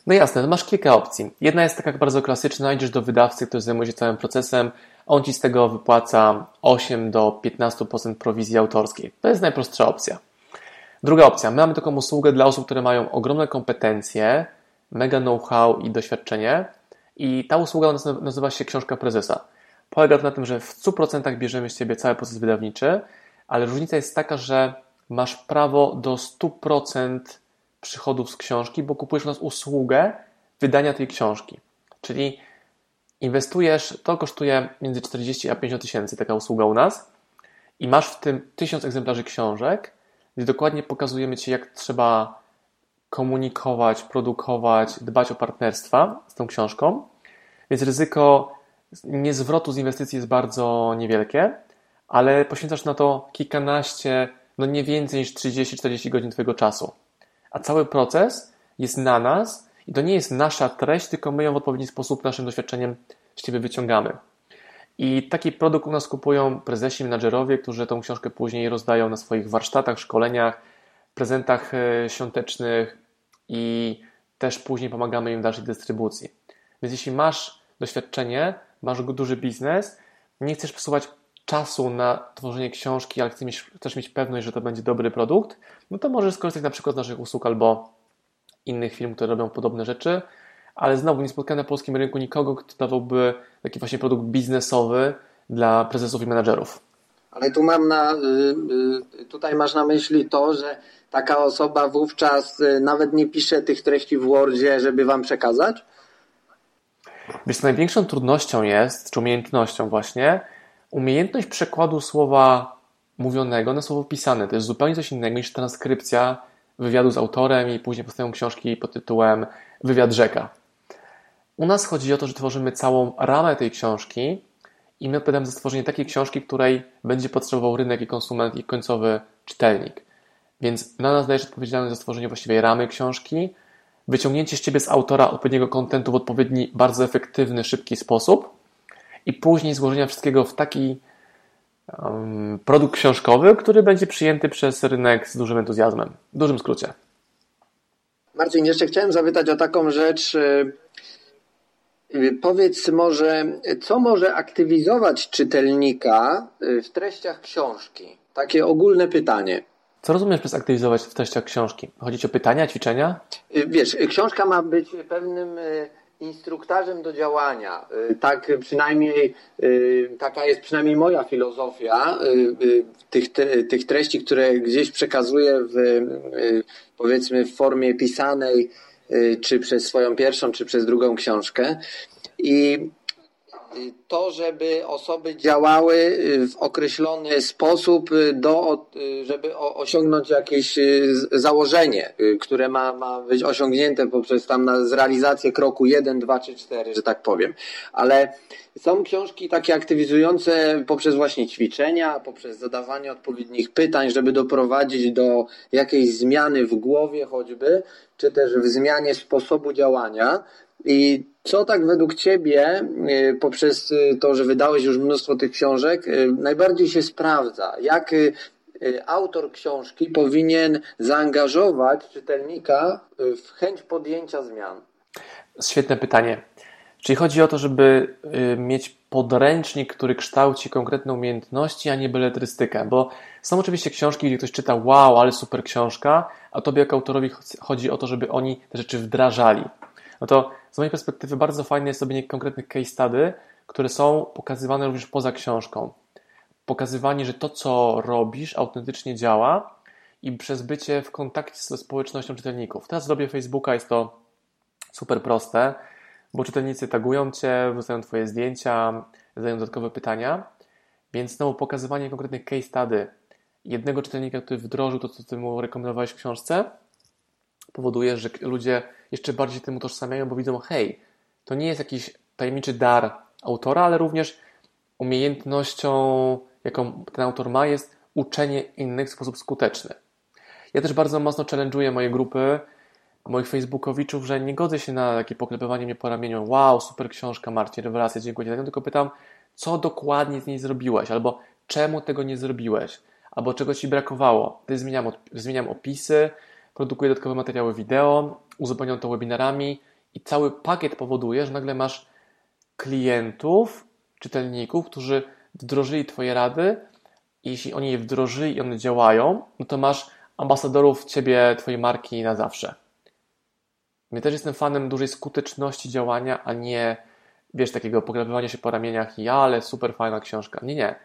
No jasne, to masz kilka opcji. Jedna jest taka bardzo klasyczna, idziesz do wydawcy, który zajmuje się całym procesem, on ci z tego wypłaca 8 do 15% prowizji autorskiej. To jest najprostsza opcja. Druga opcja. My mamy taką usługę dla osób, które mają ogromne kompetencje, mega know-how i doświadczenie i ta usługa nazywa się Książka Prezesa. Polega to na tym, że w 100% bierzemy z Ciebie cały proces wydawniczy, ale różnica jest taka, że masz prawo do 100% przychodów z książki, bo kupujesz u nas usługę wydania tej książki. Czyli inwestujesz, to kosztuje między 40 a 50 tysięcy taka usługa u nas i masz w tym 1000 egzemplarzy książek, gdzie dokładnie pokazujemy Ci, jak trzeba komunikować, produkować, dbać o partnerstwa z tą książką. Więc ryzyko niezwrotu z inwestycji jest bardzo niewielkie, ale poświęcasz na to kilkanaście, no nie więcej niż 30-40 godzin Twojego czasu. A cały proces jest na nas i to nie jest nasza treść, tylko my ją w odpowiedni sposób naszym doświadczeniem z Ciebie wyciągamy. I taki produkt u nas kupują prezesi, menadżerowie, którzy tą książkę później rozdają na swoich warsztatach, szkoleniach, prezentach e, świątecznych i też później pomagamy im w dalszej dystrybucji. Więc jeśli masz doświadczenie, masz duży biznes, nie chcesz przesuwać czasu na tworzenie książki, ale chcesz mieć, chcesz mieć pewność, że to będzie dobry produkt, no to możesz skorzystać na przykład z naszych usług albo innych firm, które robią podobne rzeczy, ale znowu nie spotkałem na polskim rynku nikogo, kto dawałby taki właśnie produkt biznesowy dla prezesów i menadżerów. Ale tu mam na, y, y, tutaj masz na myśli to, że taka osoba wówczas y, nawet nie pisze tych treści w Wordzie, żeby wam przekazać? Wiesz, największą trudnością jest, czy umiejętnością właśnie, umiejętność przekładu słowa mówionego na słowo pisane. To jest zupełnie coś innego niż transkrypcja wywiadu z autorem i później powstają książki pod tytułem Wywiad rzeka. U nas chodzi o to, że tworzymy całą ramę tej książki i my odpowiadamy za stworzenie takiej książki, której będzie potrzebował rynek i konsument i końcowy czytelnik. Więc na nas dajesz odpowiedzialność za stworzenie właściwej ramy książki, wyciągnięcie z Ciebie z autora odpowiedniego kontentu w odpowiedni, bardzo efektywny, szybki sposób i później złożenia wszystkiego w taki um, produkt książkowy, który będzie przyjęty przez rynek z dużym entuzjazmem. W dużym skrócie. Marcin, jeszcze chciałem zapytać o taką rzecz. Y, y, powiedz może, co może aktywizować czytelnika y, w treściach książki? Takie ogólne pytanie. Co rozumiesz przez aktywizować w treściach książki? Chodzi ci o pytania, ćwiczenia? Wiesz, książka ma być pewnym instruktarzem do działania. Tak przynajmniej, taka jest przynajmniej moja filozofia tych, tych treści, które gdzieś przekazuję w, powiedzmy w formie pisanej, czy przez swoją pierwszą, czy przez drugą książkę. I to, żeby osoby działały y, w określony sposób, y, do, y, żeby osiągnąć jakieś założenie, które ma, ma być osiągnięte poprzez tam zrealizację kroku 1, 2 czy 4, że tak powiem. Ale są książki takie aktywizujące poprzez właśnie ćwiczenia, poprzez zadawanie odpowiednich pytań, żeby doprowadzić do jakiejś zmiany w głowie choćby, czy też w zmianie sposobu działania. I co tak według Ciebie, y, poprzez y, to, że wydałeś już mnóstwo tych książek, y, najbardziej się sprawdza? Jak autor książki powinien zaangażować czytelnika w chęć podjęcia zmian? Świetne pytanie. Czyli chodzi o to, żeby mieć podręcznik, który kształci konkretne umiejętności, a nie beletrystykę. Bo są oczywiście książki, gdzie ktoś czyta, wow, ale super książka, a tobie jako autorowi chodzi o to, żeby oni te rzeczy wdrażali. No to z mojej perspektywy bardzo fajne jest robienie konkretnych case study, które są pokazywane również poza książką. Pokazywanie, że to, co robisz, autentycznie działa i przez bycie w kontakcie ze społecznością czytelników. Teraz zrobię Facebooka, jest to super proste, bo czytelnicy tagują Cię, wrzucają Twoje zdjęcia, zadają dodatkowe pytania, więc znowu pokazywanie konkretnych case study jednego czytelnika, który wdrożył to, co Ty mu rekomendowałeś w książce, powoduje, że ludzie jeszcze bardziej tym utożsamiają, bo widzą, hej, to nie jest jakiś tajemniczy dar autora, ale również umiejętnością, jaką ten autor ma, jest uczenie innych w sposób skuteczny. Ja też bardzo mocno challenge'uję moje grupy, moich facebookowiczów, że nie godzę się na takie poklepywanie mnie po ramieniu. Wow, super książka, Marcin, rewelacja, dziękuję Ci. Tylko pytam, co dokładnie z niej zrobiłeś, albo czemu tego nie zrobiłeś, albo czego Ci brakowało. Wtedy zmieniam, zmieniam opisy, produkuję dodatkowe materiały wideo, uzupełniam to webinarami I cały pakiet powoduje, że nagle masz klientów, czytelników, którzy wdrożyli Twoje rady. I jeśli oni je wdrożyli i one działają, no to masz ambasadorów Ciebie, Twojej marki na zawsze. Ja też jestem fanem dużej skuteczności działania, a nie, wiesz, takiego poglabywania się po ramieniach i ale super fajna książka. Nie, nie.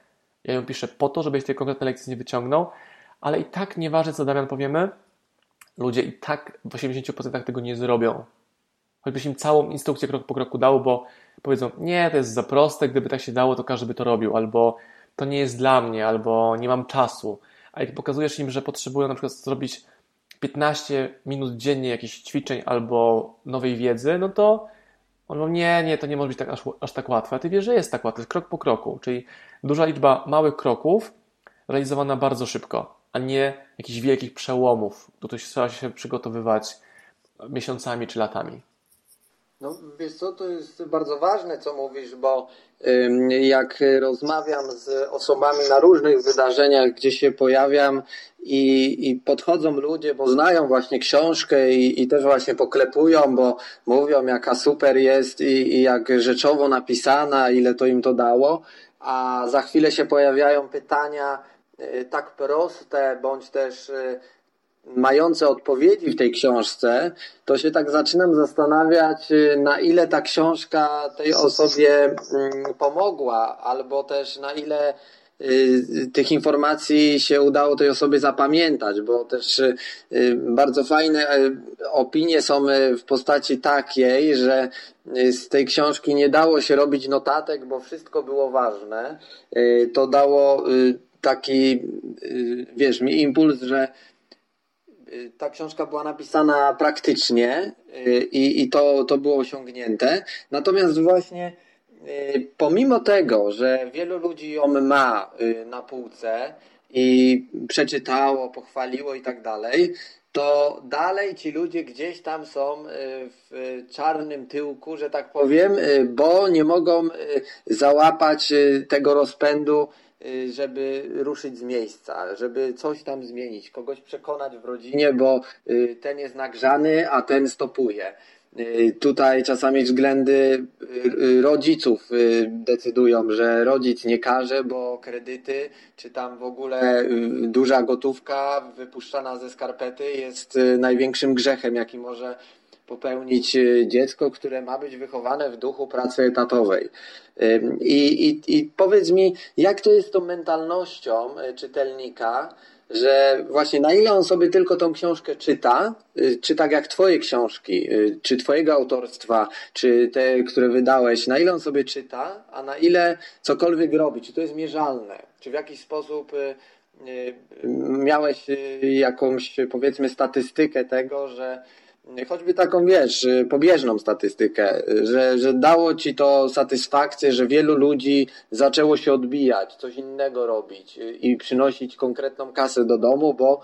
Ja ją piszę po to, żebyś tej konkretnej lekcji nie wyciągnął, ale i tak nieważne, co Damian powiemy, ludzie i tak w 80% tego nie zrobią. Choćbyś im całą instrukcję krok po kroku dał, bo powiedzą, nie, to jest za proste, gdyby tak się dało, to każdy by to robił, albo to nie jest dla mnie, albo nie mam czasu. A jak pokazujesz im, że potrzebują na przykład zrobić 15 minut dziennie jakichś ćwiczeń albo nowej wiedzy, no to on mówi, nie, nie, to nie może być tak, aż, aż tak łatwe. A ty wiesz, że jest tak łatwe, krok po kroku, czyli duża liczba małych kroków realizowana bardzo szybko, a nie jakichś wielkich przełomów, do których trzeba się przygotowywać miesiącami czy latami. No wiesz co, to jest bardzo ważne, co mówisz, bo jak rozmawiam z osobami na różnych wydarzeniach, gdzie się pojawiam i, i podchodzą ludzie, bo znają właśnie książkę i, i też właśnie poklepują, bo mówią jaka super jest i, i jak rzeczowo napisana, ile to im to dało, a za chwilę się pojawiają pytania tak proste, bądź też y, mające odpowiedzi w tej książce, to się tak zaczynam zastanawiać, y, na ile ta książka tej osobie mm, pomogła, albo też na ile y, tych informacji się udało tej osobie zapamiętać, bo też y, bardzo fajne opinie są w postaci takiej, że z tej książki nie dało się robić notatek, bo wszystko było ważne. To dało taki, wiesz, mi impuls, że Y, ta książka była napisana praktycznie y, i, i to, to było osiągnięte. Natomiast właśnie y, pomimo tego, że wielu ludzi ją ma na półce i przeczytało, pochwaliło i tak dalej, to dalej ci ludzie gdzieś tam są w czarnym tyłku, że tak powiem, bo nie mogą załapać tego rozpędu Y, żeby ruszyć z miejsca, żeby coś tam zmienić, kogoś przekonać w rodzinie, bo y, ten jest nagrzany, a ten stopuje. Y, tutaj czasami względy rodziców decydują, że rodzic nie każe, bo kredyty, czy tam w ogóle duża gotówka wypuszczana ze skarpety jest największym grzechem, jaki może popełnić e, dziecko, które ma być wychowane w duchu pracy etatowej. I, i, I powiedz mi, jak to jest tą mentalnością e, czytelnika, że właśnie na ile on sobie tylko tą książkę czyta, e, czy tak jak twoje książki, czy twojego autorstwa, czy te, które wydałeś, na ile on sobie czyta, a na ile cokolwiek robi, czy to jest mierzalne, czy w jakiś sposób miałeś jakąś powiedzmy statystykę tego, że choćby taką, wiesz, pobieżną statystykę, że, że dało ci to satysfakcję, że wielu ludzi zaczęło się odbijać, coś innego robić i przynosić konkretną kasę do domu, bo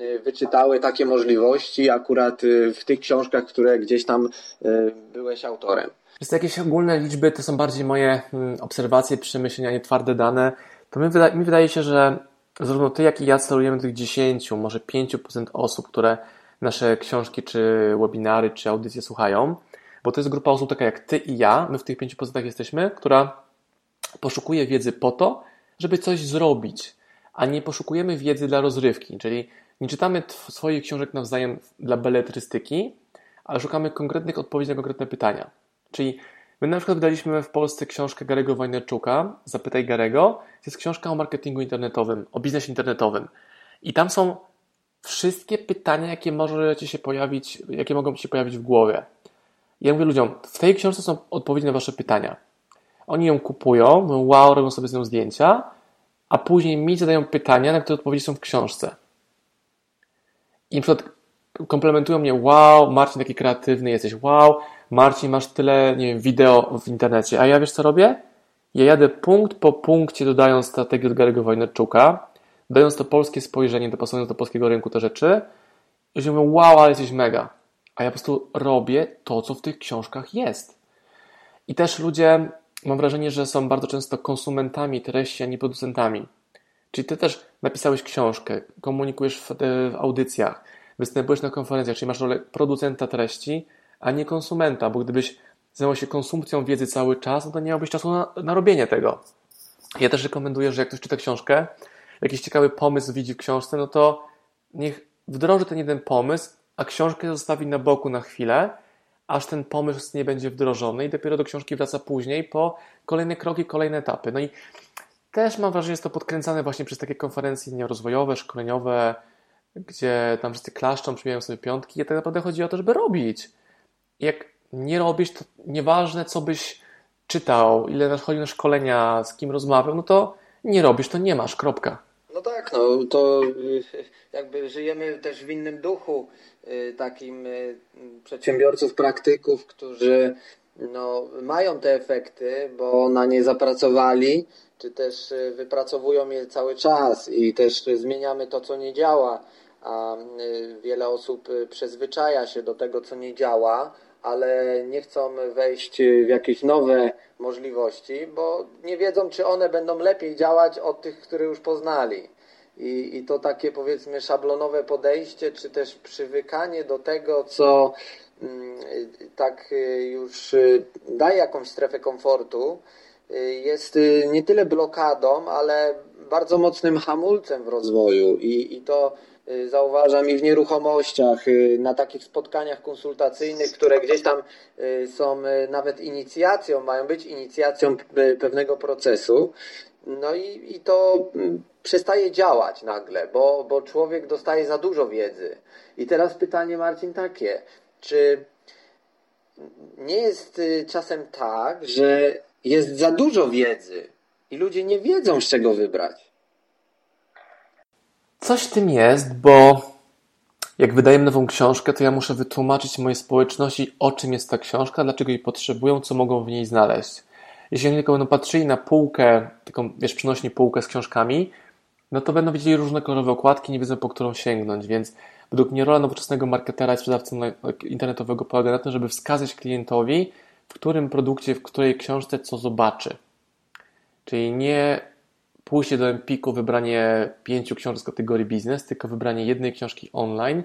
y, wyczytały takie możliwości akurat y, w tych książkach, które gdzieś tam y, byłeś autorem. Jest jakieś ogólne liczby, to są bardziej moje obserwacje, przemyślenia, nie twarde dane. To mi, wyda mi wydaje się, że zarówno ty, jak i ja celujemy tych 10, może 5% osób, które nasze książki, czy webinary, czy audycje słuchają, bo to jest grupa osób taka jak ty i ja, my w tych 5% jesteśmy, która poszukuje wiedzy po to, żeby coś zrobić, a nie poszukujemy wiedzy dla rozrywki, czyli nie czytamy swoich książek nawzajem dla beletrystyki, ale szukamy konkretnych odpowiedzi na konkretne pytania. Czyli my na przykład wydaliśmy w Polsce książkę Garego Wajnerczuka, Zapytaj Garego. To jest książka o marketingu internetowym, o biznesie internetowym. I tam są wszystkie pytania, jakie może ci się pojawić, jakie mogą ci się pojawić w głowie. Ja mówię ludziom, w tej książce są odpowiedzi na wasze pytania. Oni ją kupują, mówią, wow, robią sobie z nią zdjęcia, a później mi zadają pytania, na które odpowiedzi są w książce. I na przykład komplementują mnie, wow, Marcin taki kreatywny jesteś, wow, Marcin masz tyle, nie wiem, wideo w internecie, a ja wiesz co robię? Ja jadę punkt po punkcie dodając strategię od Gary'ego Wojnarczuka, dając to polskie spojrzenie, dopasując do polskiego rynku te rzeczy, że mówią, wow, ale jesteś mega. A ja po prostu robię to, co w tych książkach jest. I też ludzie, mam wrażenie, że są bardzo często konsumentami treści, a nie producentami. Czyli ty też napisałeś książkę, komunikujesz w, w audycjach, występujesz na konferencjach, czyli masz rolę producenta treści, a nie konsumenta, bo gdybyś zajmował się konsumpcją wiedzy cały czas, no to nie miałbyś czasu na, na robienie tego. Ja też rekomenduję, że jak ktoś czyta książkę, jakiś ciekawy pomysł widzi w książce, no to niech wdroży ten jeden pomysł, a książkę zostawi na boku na chwilę, aż ten pomysł nie będzie wdrożony i dopiero do książki wraca później po kolejne kroki, kolejne etapy. No i też mam wrażenie, że jest to podkręcane właśnie przez takie konferencje rozwojowe, szkoleniowe, gdzie tam wszyscy klaszczą, przybijają sobie piątki i tak naprawdę chodzi o to, żeby robić. Jak nie robisz, to nieważne co byś czytał, ile chodzi na szkolenia, z kim rozmawiał, no to nie robisz, to nie masz, kropka. No tak, no to y, jakby żyjemy też w innym duchu y, takim y, przedsiębiorców, praktyków, którzy no, mają te efekty, bo na nie zapracowali, czy też wypracowują je cały czas i też zmieniamy to, co nie działa, a wiele osób przyzwyczaja się do tego, co nie działa, ale nie chcą wejść w jakieś nowe możliwości, bo nie wiedzą, czy one będą lepiej działać od tych, które już poznali. I, I to takie powiedzmy szablonowe podejście, czy też przywykanie do tego, co mm, tak y, już y, daje jakąś strefę komfortu, y, jest nie tyle blokadą, ale bardzo mocnym hamulcem w rozwoju. I, i to Y, zauważam i w nieruchomościach, y, na takich spotkaniach konsultacyjnych, które gdzieś tam y, są nawet inicjacją, mają być inicjacją pewnego procesu. No i, i to mm, przestaje działać nagle, bo, bo człowiek dostaje za dużo wiedzy. I teraz pytanie, Marcin, takie, czy nie jest czasem tak, że jest za dużo wiedzy i ludzie nie wiedzą, z czego wybrać? Coś w tym jest, bo jak wydajemy nową książkę, to ja muszę wytłumaczyć mojej społeczności, o czym jest ta książka, dlaczego jej potrzebują, co mogą w niej znaleźć. Jeśli oni tylko będą patrzyli na półkę, taką, wiesz, przynośni półkę z książkami, no to będą widzieli różne kolorowe okładki, nie wiedzą, po którą sięgnąć, więc według mnie rola nowoczesnego marketera i sprzedawcy internetowego polega na tym, żeby wskazać klientowi, w którym produkcie, w której książce co zobaczy. Czyli nie pójście do Empiku, wybranie pięciu książek z kategorii biznes, tylko wybranie jednej książki online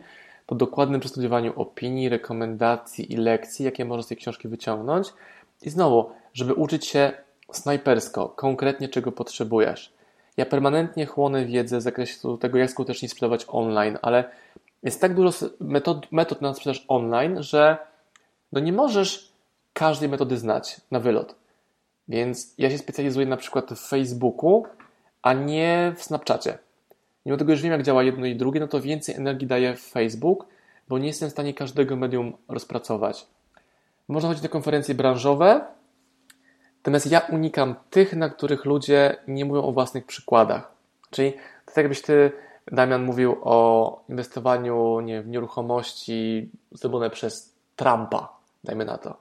po dokładnym przestudiowaniu opinii, rekomendacji i lekcji, jakie można z tej książki wyciągnąć. I znowu, żeby uczyć się snajpersko, konkretnie czego potrzebujesz. Ja permanentnie chłonę wiedzę w zakresie tego, jak skutecznie sprzedawać online, ale jest tak dużo metod, metod na sprzedaż online, że no nie możesz każdej metody znać na wylot. Więc ja się specjalizuję na przykład w Facebooku a nie w Snapchacie. Mimo tego, że wiem, jak działa jedno i drugie, no to więcej energii daje Facebook, bo nie jestem w stanie każdego medium rozpracować. Można chodzić na konferencje branżowe, natomiast ja unikam tych, na których ludzie nie mówią o własnych przykładach. Czyli tak jakbyś ty, Damian, mówił o inwestowaniu nie, w nieruchomości zrobione przez Trumpa, dajmy na to.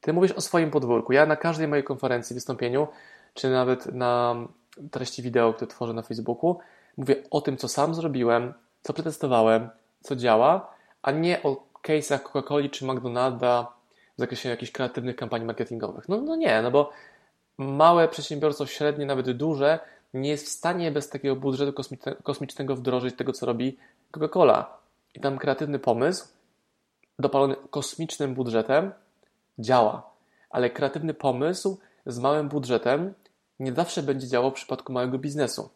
Ty mówisz o swoim podwórku. Ja na każdej mojej konferencji, wystąpieniu, czy nawet na treści wideo, które tworzę na Facebooku, mówię o tym, co sam zrobiłem, co przetestowałem, co działa, a nie o case'ach Coca-Coli czy McDonalda w zakresie jakichś kreatywnych kampanii marketingowych. No, no nie, no bo małe przedsiębiorstwo, średnie, nawet duże, nie jest w stanie bez takiego budżetu kosmicznego wdrożyć tego, co robi Coca-Cola. I tam kreatywny pomysł, dopalony kosmicznym budżetem, działa. Ale kreatywny pomysł z małym budżetem nie zawsze będzie działał w przypadku małego biznesu,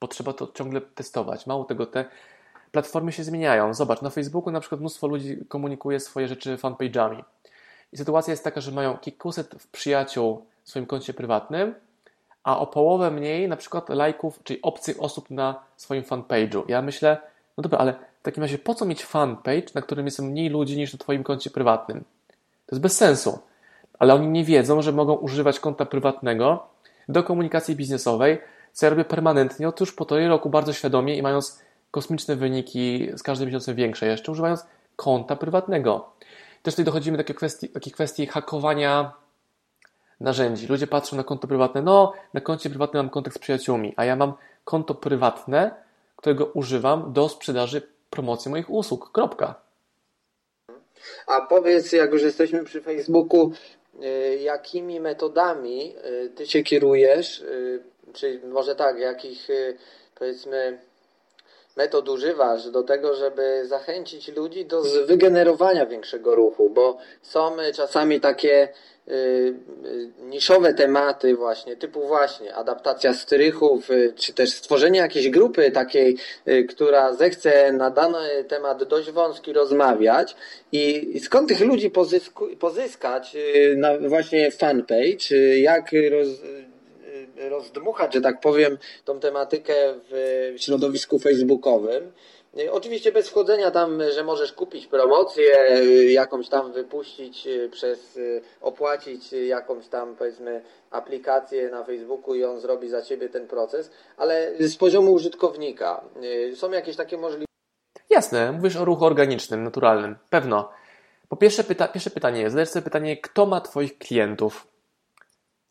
bo trzeba to ciągle testować. Mało tego, te platformy się zmieniają. Zobacz, na Facebooku na przykład mnóstwo ludzi komunikuje swoje rzeczy fanpage'ami. I sytuacja jest taka, że mają kilkuset przyjaciół w swoim koncie prywatnym, a o połowę mniej na przykład lajków, czyli obcych osób na swoim fanpage'u. Ja myślę, no dobra, ale w takim razie po co mieć fanpage, na którym jest mniej ludzi niż na Twoim koncie prywatnym? To jest bez sensu. Ale oni nie wiedzą, że mogą używać konta prywatnego do komunikacji biznesowej, co ja robię permanentnie już półtorej roku bardzo świadomie i mając kosmiczne wyniki z każdym miesiącem większe jeszcze, używając konta prywatnego. Też tutaj dochodzimy do takiej kwestii, takiej kwestii hakowania narzędzi. Ludzie patrzą na konto prywatne, no na koncie prywatnym mam kontakt z przyjaciółmi, a ja mam konto prywatne, którego używam do sprzedaży promocji moich usług. Kropka. A powiedz, jak już jesteśmy przy Facebooku, jakimi metodami y, ty się kierujesz, y, czy może tak, jakich powiedzmy metod używasz do tego, żeby zachęcić ludzi do wygenerowania większego ruchu, bo są czasami takie y, y, niszowe tematy właśnie, typu właśnie adaptacja strychów, czy też stworzenie jakiejś grupy takiej, która zechce na dany temat dość wąski rozmawiać. I skąd tych ludzi pozyskać na właśnie fanpage, jak roz, rozdmuchać, że tak powiem, tą tematykę w środowisku facebookowym. Oczywiście bez wchodzenia tam, że możesz kupić promocję, jakąś tam wypuścić przez, opłacić jakąś tam powiedzmy aplikację na Facebooku i on zrobi za ciebie ten proces, ale z poziomu użytkownika są jakieś takie możliwości. Jasne, mówisz o ruchu organicznym, naturalnym, pewno. Po pierwsze, pyta pierwsze pytanie zadajesz sobie pytanie, kto ma Twoich klientów?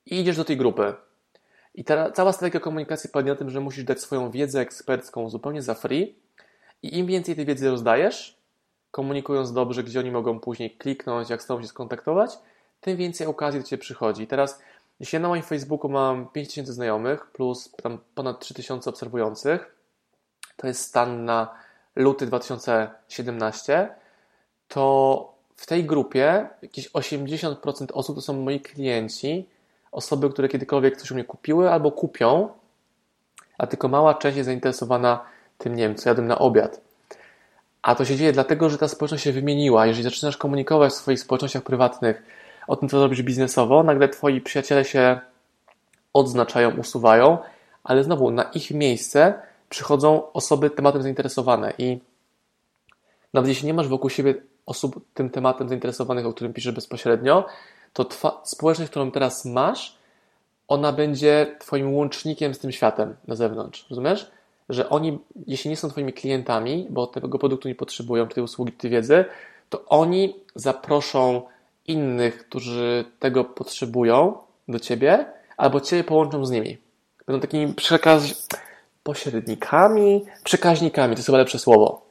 I idziesz do tej grupy. I ta, cała strategia komunikacji polega na tym, że musisz dać swoją wiedzę ekspercką zupełnie za free i im więcej tej wiedzy rozdajesz, komunikując dobrze, gdzie oni mogą później kliknąć, jak tobą się skontaktować, tym więcej okazji do Ciebie przychodzi. Teraz, jeśli ja na moim Facebooku mam 5000 znajomych plus tam ponad 3000 obserwujących, to jest stan na luty 2017, to w tej grupie jakieś 80% osób to są moi klienci, osoby, które kiedykolwiek coś u mnie kupiły albo kupią, a tylko mała część jest zainteresowana tym, nie wiem, co jadłem na obiad. A to się dzieje dlatego, że ta społeczność się wymieniła. Jeżeli zaczynasz komunikować w swoich społecznościach prywatnych o tym, co robisz biznesowo, nagle twoi przyjaciele się odznaczają, usuwają, ale znowu na ich miejsce przychodzą osoby tematem zainteresowane i nawet jeśli nie masz wokół siebie osób tym tematem zainteresowanych, o którym piszesz bezpośrednio, to twa, społeczność, którą teraz masz, ona będzie Twoim łącznikiem z tym światem na zewnątrz. Rozumiesz? Że oni, jeśli nie są Twoimi klientami, bo tego produktu nie potrzebują, czy tej usługi, czy tej wiedzy, to oni zaproszą innych, którzy tego potrzebują do Ciebie, albo Ciebie połączą z nimi. Będą takimi przekaz... pośrednikami, przekaźnikami, to jest chyba lepsze słowo,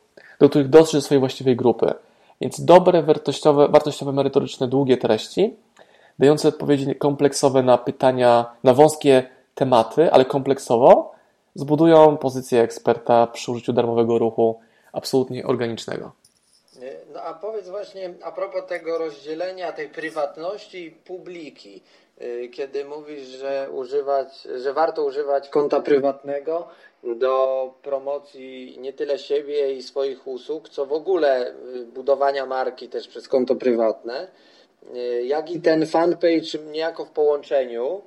do których dotrzesz do swojej właściwej grupy. Więc dobre, wartościowe, wartościowe merytoryczne, długie treści dające odpowiedzi kompleksowe na pytania, na wąskie tematy, ale kompleksowo, zbudują pozycję eksperta przy użyciu darmowego ruchu absolutnie organicznego. No a powiedz właśnie a propos tego rozdzielenia tej prywatności i publiki, y, kiedy mówisz, że używać, że warto używać konta prywatnego do promocji nie tyle siebie i swoich usług, co w ogóle y, budowania marki też przez konto prywatne. Y, jak i ten fanpage niejako w połączeniu,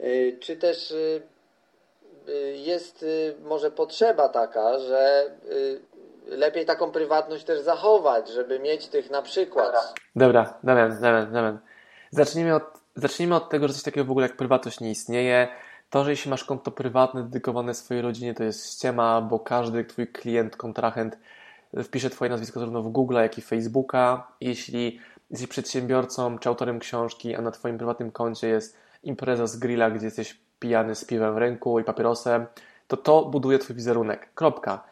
y, czy też y, jest może potrzeba taka, że lepiej taką prywatność też zachować, żeby mieć tych na przykład. Dobra, Damian, Damian, Damian. Zacznijmy od, zacznijmy od tego, że coś takiego w ogóle jak prywatność nie istnieje. To, że jeśli masz konto prywatne dedykowane swojej rodzinie, to jest ściema, bo każdy twój klient, kontrahent wpisze twoje nazwisko zarówno w Google, jak i Facebooka. Jeśli jesteś przedsiębiorcą czy autorem książki, a na Twoim prywatnym koncie jest impreza z grilla, gdzie jesteś pijany z piwem w ręku i papierosem, to to buduje Twój wizerunek. Kropka.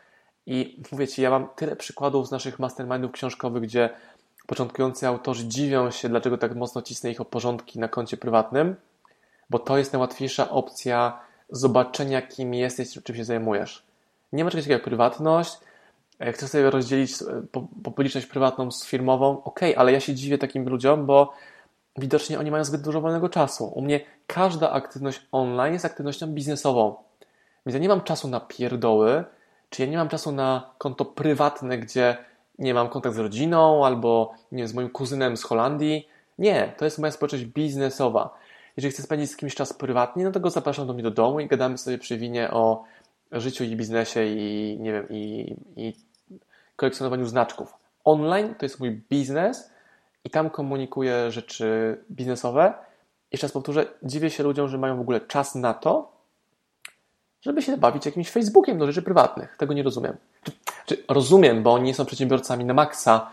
I mówię Ci, ja mam tyle przykładów z naszych mastermindów książkowych, gdzie początkujący autorzy dziwią się, dlaczego tak mocno cisnę ich o porządki na koncie prywatnym, bo to jest najłatwiejsza opcja zobaczenia, kim jesteś, czym się zajmujesz. Nie ma czegoś takiego jak prywatność, chcę sobie rozdzielić e, publiczność prywatną z firmową, ok, ale ja się dziwię takim ludziom, bo widocznie oni mają zbyt dużo wolnego czasu. U mnie każda aktywność online jest aktywnością biznesową. Więc ja nie mam czasu na pierdoły, czy ja nie mam czasu na konto prywatne, gdzie nie mam kontakt z rodziną albo nie wiem, z moim kuzynem z Holandii. Nie, to jest moja społeczność biznesowa. Jeżeli chcę spędzić z kimś czas prywatnie, no to go zapraszam do mnie do domu i gadamy sobie przy winie o życiu i biznesie i nie wiem, i, i kolekcjonowaniu znaczków. Online to jest mój biznes i tam komunikuję rzeczy biznesowe. Jeszcze raz powtórzę, dziwię się ludziom, że mają w ogóle czas na to, żeby się bawić jakimś Facebookiem do rzeczy prywatnych. Tego nie rozumiem. Rozumiem, bo oni nie są przedsiębiorcami na maksa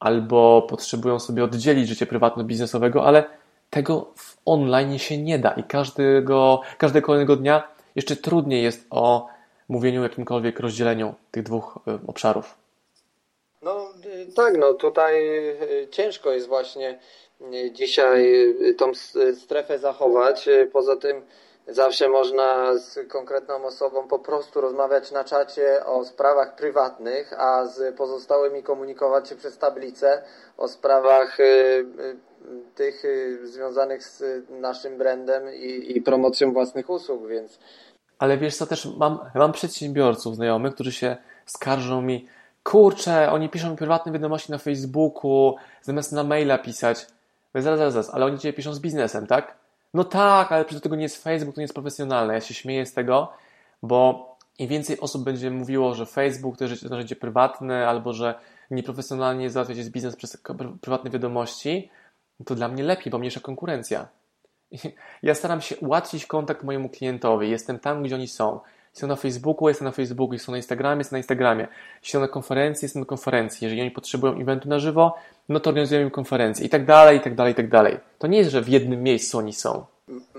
albo potrzebują sobie oddzielić życie prywatno-biznesowego, ale tego w online się nie da i każdego, każdego kolejnego dnia jeszcze trudniej jest o mówieniu o jakimkolwiek rozdzieleniu tych dwóch e, obszarów. No tak, no tutaj e, ciężko jest właśnie dzisiaj tą strefę zachować. Poza tym zawsze można z konkretną osobą po prostu rozmawiać na czacie o sprawach prywatnych, a z pozostałymi komunikować się przez tablicę o sprawach tych związanych z naszym brandem i, i promocją własnych usług, więc ale wiesz co, też mam, mam przedsiębiorców znajomych, którzy się skarżą mi, kurczę, oni piszą mi prywatne wiadomości na Facebooku, zamiast na maila pisać. Zaraz, zaraz, zaraz, ale oni cię piszą z biznesem, tak? No tak, ale przecież tego nie jest Facebook, to nie jest profesjonalne. Ja się śmieję z tego, bo im więcej osób będzie mówiło, że Facebook to jest narzędzie prywatne, albo że nieprofesjonalnie załatwia się biznes przez prywatne wiadomości, to dla mnie lepiej, bo mniejsza konkurencja. Ja staram się ułatwić kontakt mojemu klientowi. Jestem tam, gdzie oni są. Są na Facebooku, jestem na Facebooku, są na Instagramie, jestem na Instagramie. Jeśli są na konferencji, jestem na konferencji. Jeżeli oni potrzebują eventu na żywo, no to organizujemy im konferencję i tak dalej, i tak dalej, i tak dalej. To nie jest, że w jednym miejscu oni są.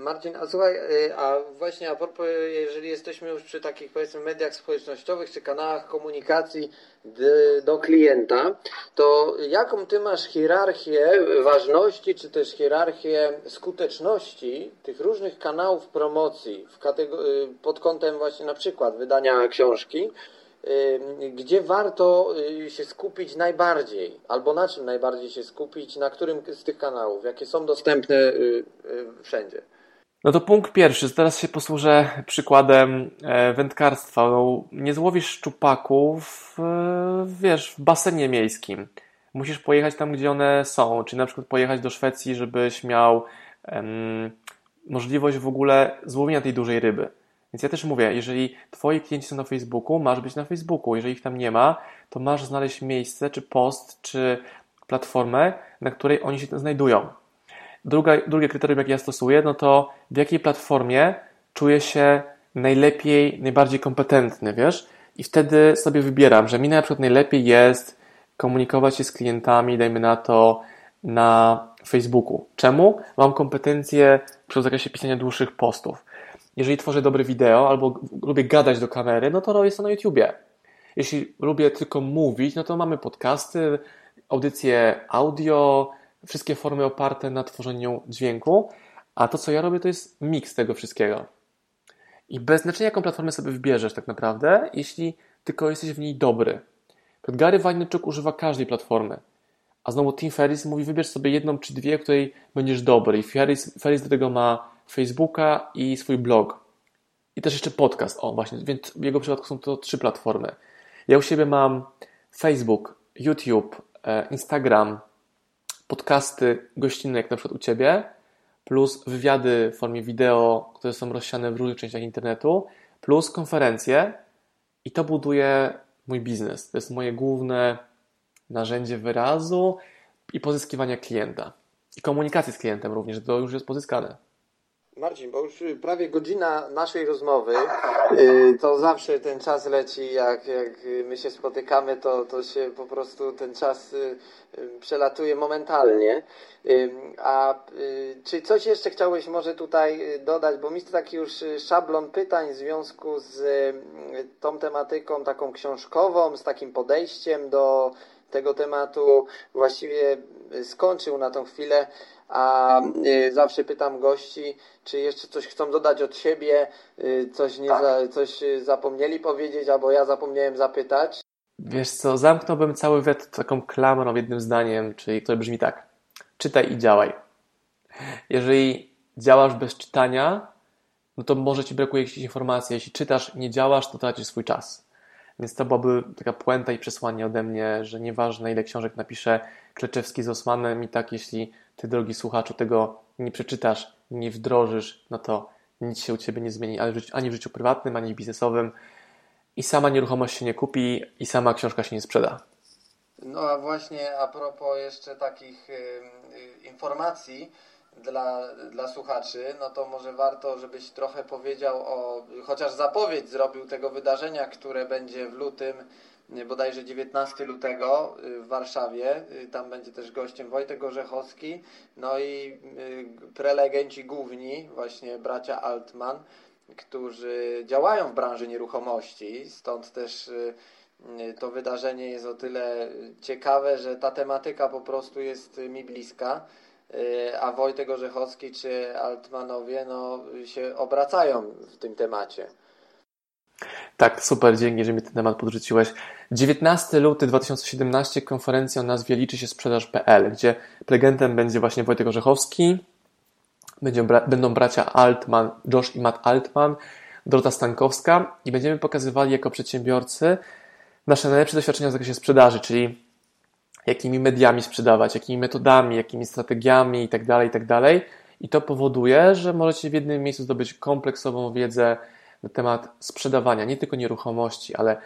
Marcin, a słuchaj, y, a właśnie a propos, jeżeli jesteśmy już przy takich powiedzmy mediach społecznościowych czy kanałach komunikacji do klienta, to jaką ty masz hierarchię ważności, czy też hierarchię skuteczności tych różnych kanałów promocji y, pod kątem właśnie na przykład wydania książki, y, gdzie warto się skupić najbardziej, albo na czym najbardziej się skupić, na którym z tych kanałów, jakie są dostępne wszędzie? No to punkt pierwszy. Teraz się posłużę przykładem e, wędkarstwa. No, nie złowisz szczupaków, e, wiesz, w basenie miejskim. Musisz pojechać tam, gdzie one są, czyli na przykład pojechać do Szwecji, żebyś miał um, możliwość w ogóle złowienia tej dużej ryby. Więc ja też mówię, jeżeli twoi klienci są na Facebooku, masz być na Facebooku. Jeżeli ich tam nie ma, to masz znaleźć miejsce, czy post, czy platformę, na której oni się znajdują. Druga, drugie kryterium, jakie ja stosuję, no to w jakiej platformie czuję się najlepiej, najbardziej kompetentny, wiesz? I wtedy sobie wybieram, że mi na przykład najlepiej jest komunikować się z klientami, dajmy na to, na Facebooku. Czemu? Mam kompetencje przy zakresie pisania dłuższych postów. Jeżeli tworzę dobre wideo albo lubię gadać do kamery, no to robię to na YouTubie. Jeśli lubię tylko mówić, no to mamy podcasty, audycje audio, wszystkie formy oparte na tworzeniu dźwięku, a to, co ja robię, to jest miks tego wszystkiego. I bez znaczenia, jaką platformę sobie wybierzesz tak naprawdę, jeśli tylko jesteś w niej dobry. Gary Vaynerchuk używa każdej platformy. A znowu Tim Ferris mówi, wybierz sobie jedną czy dwie, w której będziesz dobry. I Ferris, Ferris do tego ma Facebooka i swój blog. I też jeszcze podcast. O, właśnie, więc w jego przypadku są to trzy platformy. Ja u siebie mam Facebook, YouTube, e, Instagram, podcasty gościnne, jak na przykład u Ciebie, plus wywiady w formie wideo, które są rozsiane w różnych częściach internetu, plus konferencje i to buduje mój biznes. To jest moje główne narzędzie wyrazu i pozyskiwania klienta. I komunikacji z klientem również, to już jest pozyskane. Marcin, bo już prawie godzina naszej rozmowy, y, to zawsze ten czas leci, jak, jak my się spotykamy, to, to się po prostu ten czas y, y, przelatuje momentalnie. A czy coś jeszcze chciałeś może tutaj dodać, bo mi to taki już szablon pytań w związku z tą tematyką taką książkową, z takim podejściem do tego tematu właściwie skończył na tą chwilę a y, zawsze pytam gości, czy jeszcze coś chcą dodać od siebie, y, coś, nie za, coś zapomnieli powiedzieć, albo ja zapomniałem zapytać. Wiesz co, zamknąłbym cały wywiad taką klamrą, jednym zdaniem, czyli to brzmi tak. Czytaj i działaj. Jeżeli działasz bez czytania, no to może ci brakuje jakiejś informacji. Jeśli czytasz, nie działasz, to tracisz swój czas. Więc to byłaby taka puenta i przesłanie ode mnie, że nieważne ile książek napisze Kleczewski z Osmanem i tak jeśli ty drogi słuchaczu tego nie przeczytasz, nie wdrożysz, no to nic się u ciebie nie zmieni ani w życiu prywatnym, ani biznesowym i sama nieruchomość się nie kupi i sama książka się nie sprzeda. No a właśnie a propos jeszcze takich y, informacji, dla, dla słuchaczy, no to może warto, żebyś trochę powiedział o, chociaż zapowiedź zrobił tego wydarzenia, które będzie w lutym, bodajże 19 lutego y, w Warszawie. Y, tam będzie też gościem Wojtek Orzechowski, no i y, prelegenci główni, właśnie bracia Altman, którzy działają w branży nieruchomości, stąd też to wydarzenie jest o tyle ciekawe, że ta tematyka po prostu jest mi bliska a Wojtek Orzechowski czy Altmanowie no, się obracają w tym temacie. Tak, super, dzięki, że mi ten temat podrzuciłeś. 19 luty 2017, konferencja o nazwie Liczy się sprzedaż.pl, gdzie prelegentem będzie właśnie Wojtek Orzechowski, będzie, będą bracia Altman, Josh i Matt Altman, Dorota Stankowska i będziemy pokazywali jako przedsiębiorcy nasze najlepsze doświadczenia w zakresie sprzedaży, czyli jakimi mediami sprzedawać, jakimi metodami, jakimi strategiami itd., tak itd. Tak I to powoduje, że możecie w jednym miejscu zdobyć kompleksową wiedzę na temat sprzedawania, nie tylko nieruchomości, ale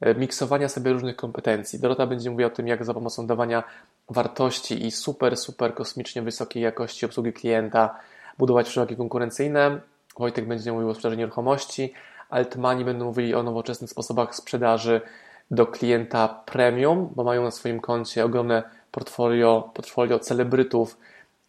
e, miksowania sobie różnych kompetencji. Dorota będzie mówiła o tym, jak za pomocą dawania wartości i super, super kosmicznie wysokiej jakości obsługi klienta budować przewagi konkurencyjne. Wojtek będzie mówił o sprzedaży nieruchomości, Altmani będą mówili o nowoczesnych sposobach sprzedaży do klienta premium, bo mają na swoim koncie ogromne portfolio, portfolio celebrytów,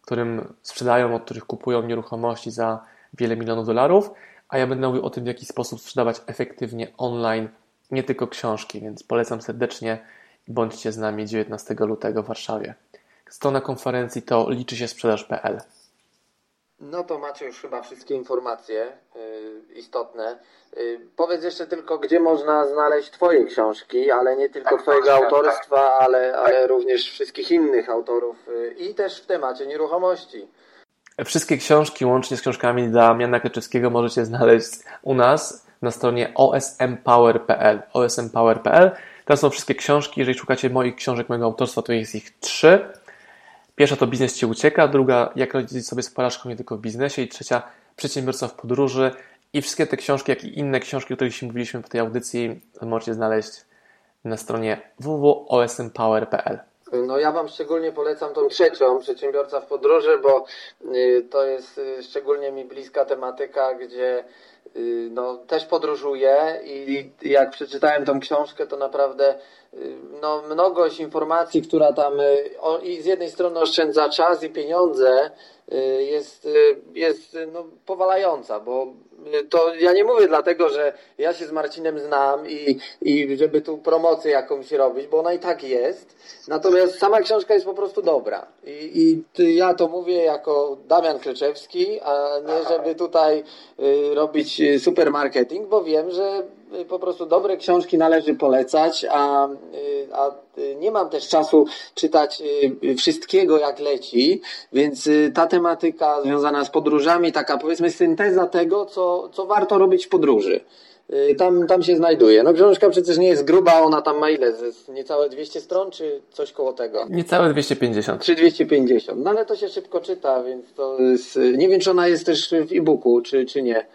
którym sprzedają, od których kupują nieruchomości za wiele milionów dolarów, a ja będę mówił o tym, w jaki sposób sprzedawać efektywnie online, nie tylko książki, więc polecam serdecznie bądźcie z nami 19 lutego w Warszawie. Strona konferencji to liczy się sprzedaż.pl. No to macie już chyba wszystkie informacje y, istotne. Y, powiedz jeszcze tylko, gdzie można znaleźć Twoje książki, ale nie tylko tak, Twojego tak, autorstwa, tak. ale, ale również wszystkich innych autorów y, i też w temacie nieruchomości. Wszystkie książki, łącznie z książkami Damiana Kaczewskiego, możecie znaleźć u nas na stronie osmpower.pl. osmpower.pl. Tam są wszystkie książki. Jeżeli szukacie moich książek, mojego autorstwa, to jest ich trzy. Pierwsza to biznes ci ucieka, druga jak radzić sobie z porażką nie tylko w biznesie i trzecia przedsiębiorca w podróży. I wszystkie te książki, jak i inne książki, o których się mówiliśmy w tej audycji, możecie znaleźć na stronie www.osmpower.pl. No ja Wam szczególnie polecam tą trzecią, Przedsiębiorca w podróży, bo y, to jest y, szczególnie mi bliska tematyka, gdzie y, no, też podróżuję i jak przeczytałem tą książkę, to naprawdę no, mnogość informacji, która tam o, i z jednej strony oszczędza czas i pieniądze, jest, jest no, powalająca, bo to ja nie mówię dlatego, że ja się z Marcinem znam i, i żeby tu promocję jakąś robić, bo ona i tak jest. Natomiast sama książka jest po prostu dobra. I, i ja to mówię jako Damian Kleczewski, a nie żeby tutaj y, robić super marketing, bo wiem, że y, po prostu dobre książki należy polecać, a, y, a nie mam też czasu czytać wszystkiego jak leci, więc ta tematyka związana z podróżami, taka powiedzmy synteza tego, co, co warto robić w podróży. Y, tam, tam się znajduje. No książka przecież nie jest gruba, ona tam ma ile? Niecałe 200 stron, czy coś koło tego? Niecałe 250. Czy 250. No ale to się szybko czyta, więc to jest, nie wiem, czy ona jest też w e-booku, czy, czy nie.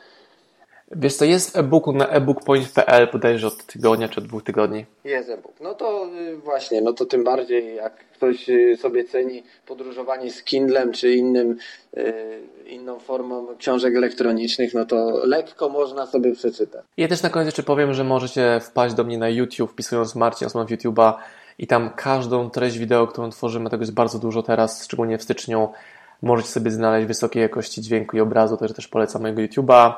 Wiesz to jest w e-booku na ebookpoint.pl bodajże od tygodnia czy od dwóch tygodni. Jest e-book. No to y, właśnie, no to tym bardziej jak ktoś y, sobie ceni podróżowanie z Kindlem czy innym, y, inną formą książek elektronicznych, no to lekko można sobie przeczytać. Ja też na koniec jeszcze powiem, że możecie wpaść do mnie na YouTube wpisując Marcin Osman w YouTube'a i tam każdą treść wideo, którą tworzymy, tego jest bardzo dużo teraz, szczególnie w styczniu, możecie sobie znaleźć wysokiej jakości dźwięku i obrazu, także też polecam mojego YouTube'a.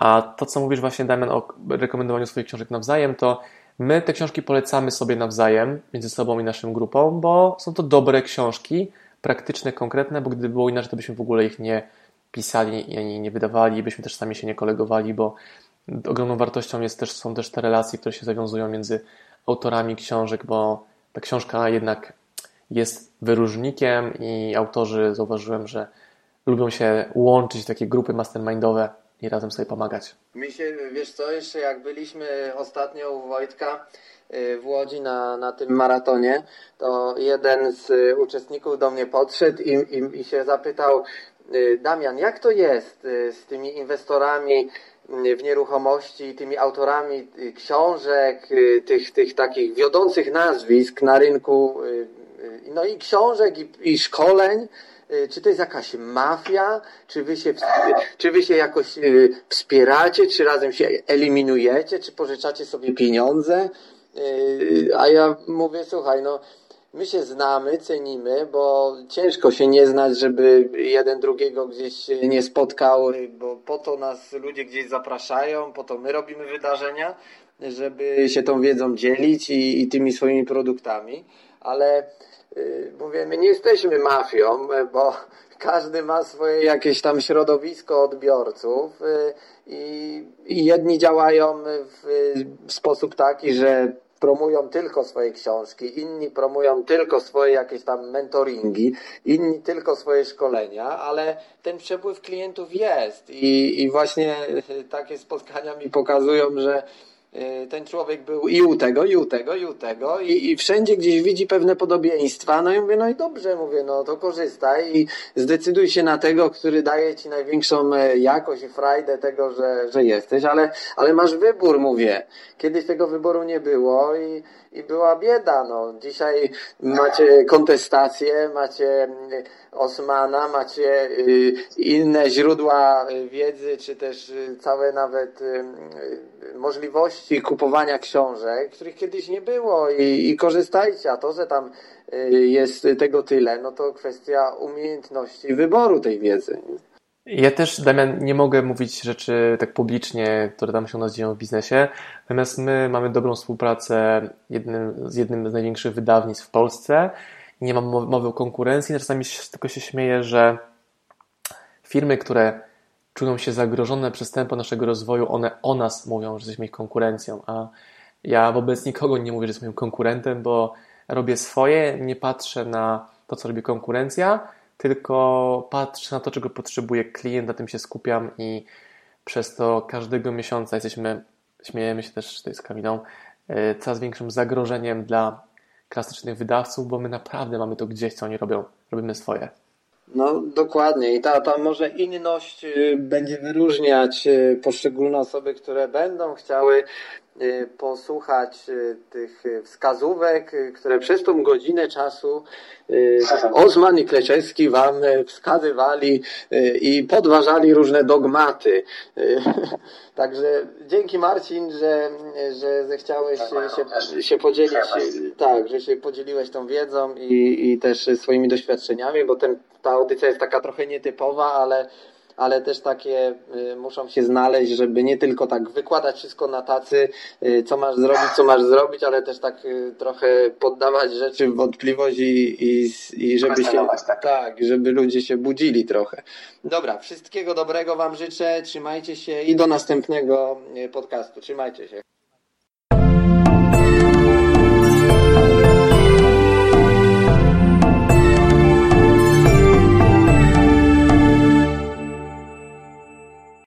A to, co mówisz właśnie, Damian, o rekomendowaniu swoich książek nawzajem, to my te książki polecamy sobie nawzajem, między sobą i naszą grupą, bo są to dobre książki, praktyczne, konkretne, bo gdyby było inaczej, to byśmy w ogóle ich nie pisali ani nie wydawali, byśmy też sami się nie kolegowali, bo ogromną wartością jest też, są też te relacje, które się zawiązują między autorami książek, bo ta książka jednak jest wyróżnikiem i autorzy zauważyłem, że lubią się łączyć takie grupy mastermindowe, i razem sobie pomagać. Mi się, wiesz co, jeszcze jak byliśmy ostatnio u Wojtka y, w Łodzi na, na tym maratonie, to jeden z uczestników do mnie podszedł i, i, i się zapytał, y, Damian, jak to jest y, z tymi inwestorami w nieruchomości, tymi autorami książek, tych, tych takich wiodących nazwisk na rynku, no i książek, i, i szkoleń, Y, czy to jest jakaś mafia, czy wy się, czy wy się jakoś y, wspieracie, czy razem się eliminujecie, czy pożyczacie sobie pieniądze. Y, a ja mówię, słuchaj, no my się znamy, cenimy, bo ciężko się nie znać, żeby jeden drugiego gdzieś nie spotkał, bo po to nas ludzie gdzieś zapraszają, po to my robimy wydarzenia, żeby się tą wiedzą dzielić i, i tymi swoimi produktami, ale mówię, my nie jesteśmy mafią, bo każdy ma swoje jakieś tam środowisko odbiorców i, i jedni działają w sposób taki, że promują tylko swoje książki, inni promują tylko swoje jakieś tam mentoringi, inni tylko swoje szkolenia, ale ten przepływ klientów jest i, i właśnie takie spotkania mi pokazują, że Y, ten człowiek był i u tego, i u tego, i u tego i, i wszędzie gdzieś widzi pewne podobieństwa, no i mówię, no i dobrze, mówię, no to korzystaj i zdecyduj się na tego, który daje ci największą e, jakość i frajdę tego, że, że jesteś, ale, ale masz wybór, mówię. Kiedyś tego wyboru nie było i, i była bieda, no. Dzisiaj macie kontestację, macie mm, Osmana, macie y, inne źródła wiedzy, czy też y, całe nawet możliwości kupowania książek, których kiedyś nie było i, i korzystajcie, a to, że tam y, jest tego tyle, no to kwestia umiejętności wyboru tej wiedzy. Ja też, Damian, nie mogę mówić rzeczy tak publicznie, które tam się u nas dzieją w biznesie, natomiast my mamy dobrą współpracę jednym, z jednym z największych wydawnictw w Polsce. Nie mam mowy o konkurencji, czasami tylko się śmieję, że firmy, które czują się zagrożone przez tempo naszego rozwoju, one o nas mówią, że jesteśmy ich konkurencją, a ja wobec nikogo nie mówię, że jestem moim konkurentem, bo robię swoje, nie patrzę na to, co robi konkurencja, tylko patrzę na to, czego potrzebuje klient, na tym się skupiam i przez to każdego miesiąca jesteśmy, śmiejemy się też z Kamilą, e, coraz większym zagrożeniem dla klasycznych wydawców, bo my naprawdę mamy to gdzieś, co oni robią. Robimy swoje. No dokładnie i ta, ta może inność y, będzie wyróżniać y, poszczególne osoby, które będą chciały posłuchać tych wskazówek, które przez tą godzinę czasu Osman i Kleczewski Wam wskazywali i podważali różne dogmaty. Także dzięki Marcin, że, że zechciałeś się, się podzielić, tak, że się podzieliłeś tą wiedzą i, i też swoimi doświadczeniami, bo ten ta audycja jest taka trochę nietypowa, ale, ale też takie y, muszą się znaleźć, żeby nie tylko tak wykładać wszystko na tacy, y, co masz zrobić, co masz zrobić, ale też tak y, trochę poddawać rzeczy w wątpliwość i, i, i żeby się, tak. tak, żeby ludzie się budzili trochę. Dobra, wszystkiego dobrego Wam życzę, trzymajcie się i do następnego podcastu. Trzymajcie się.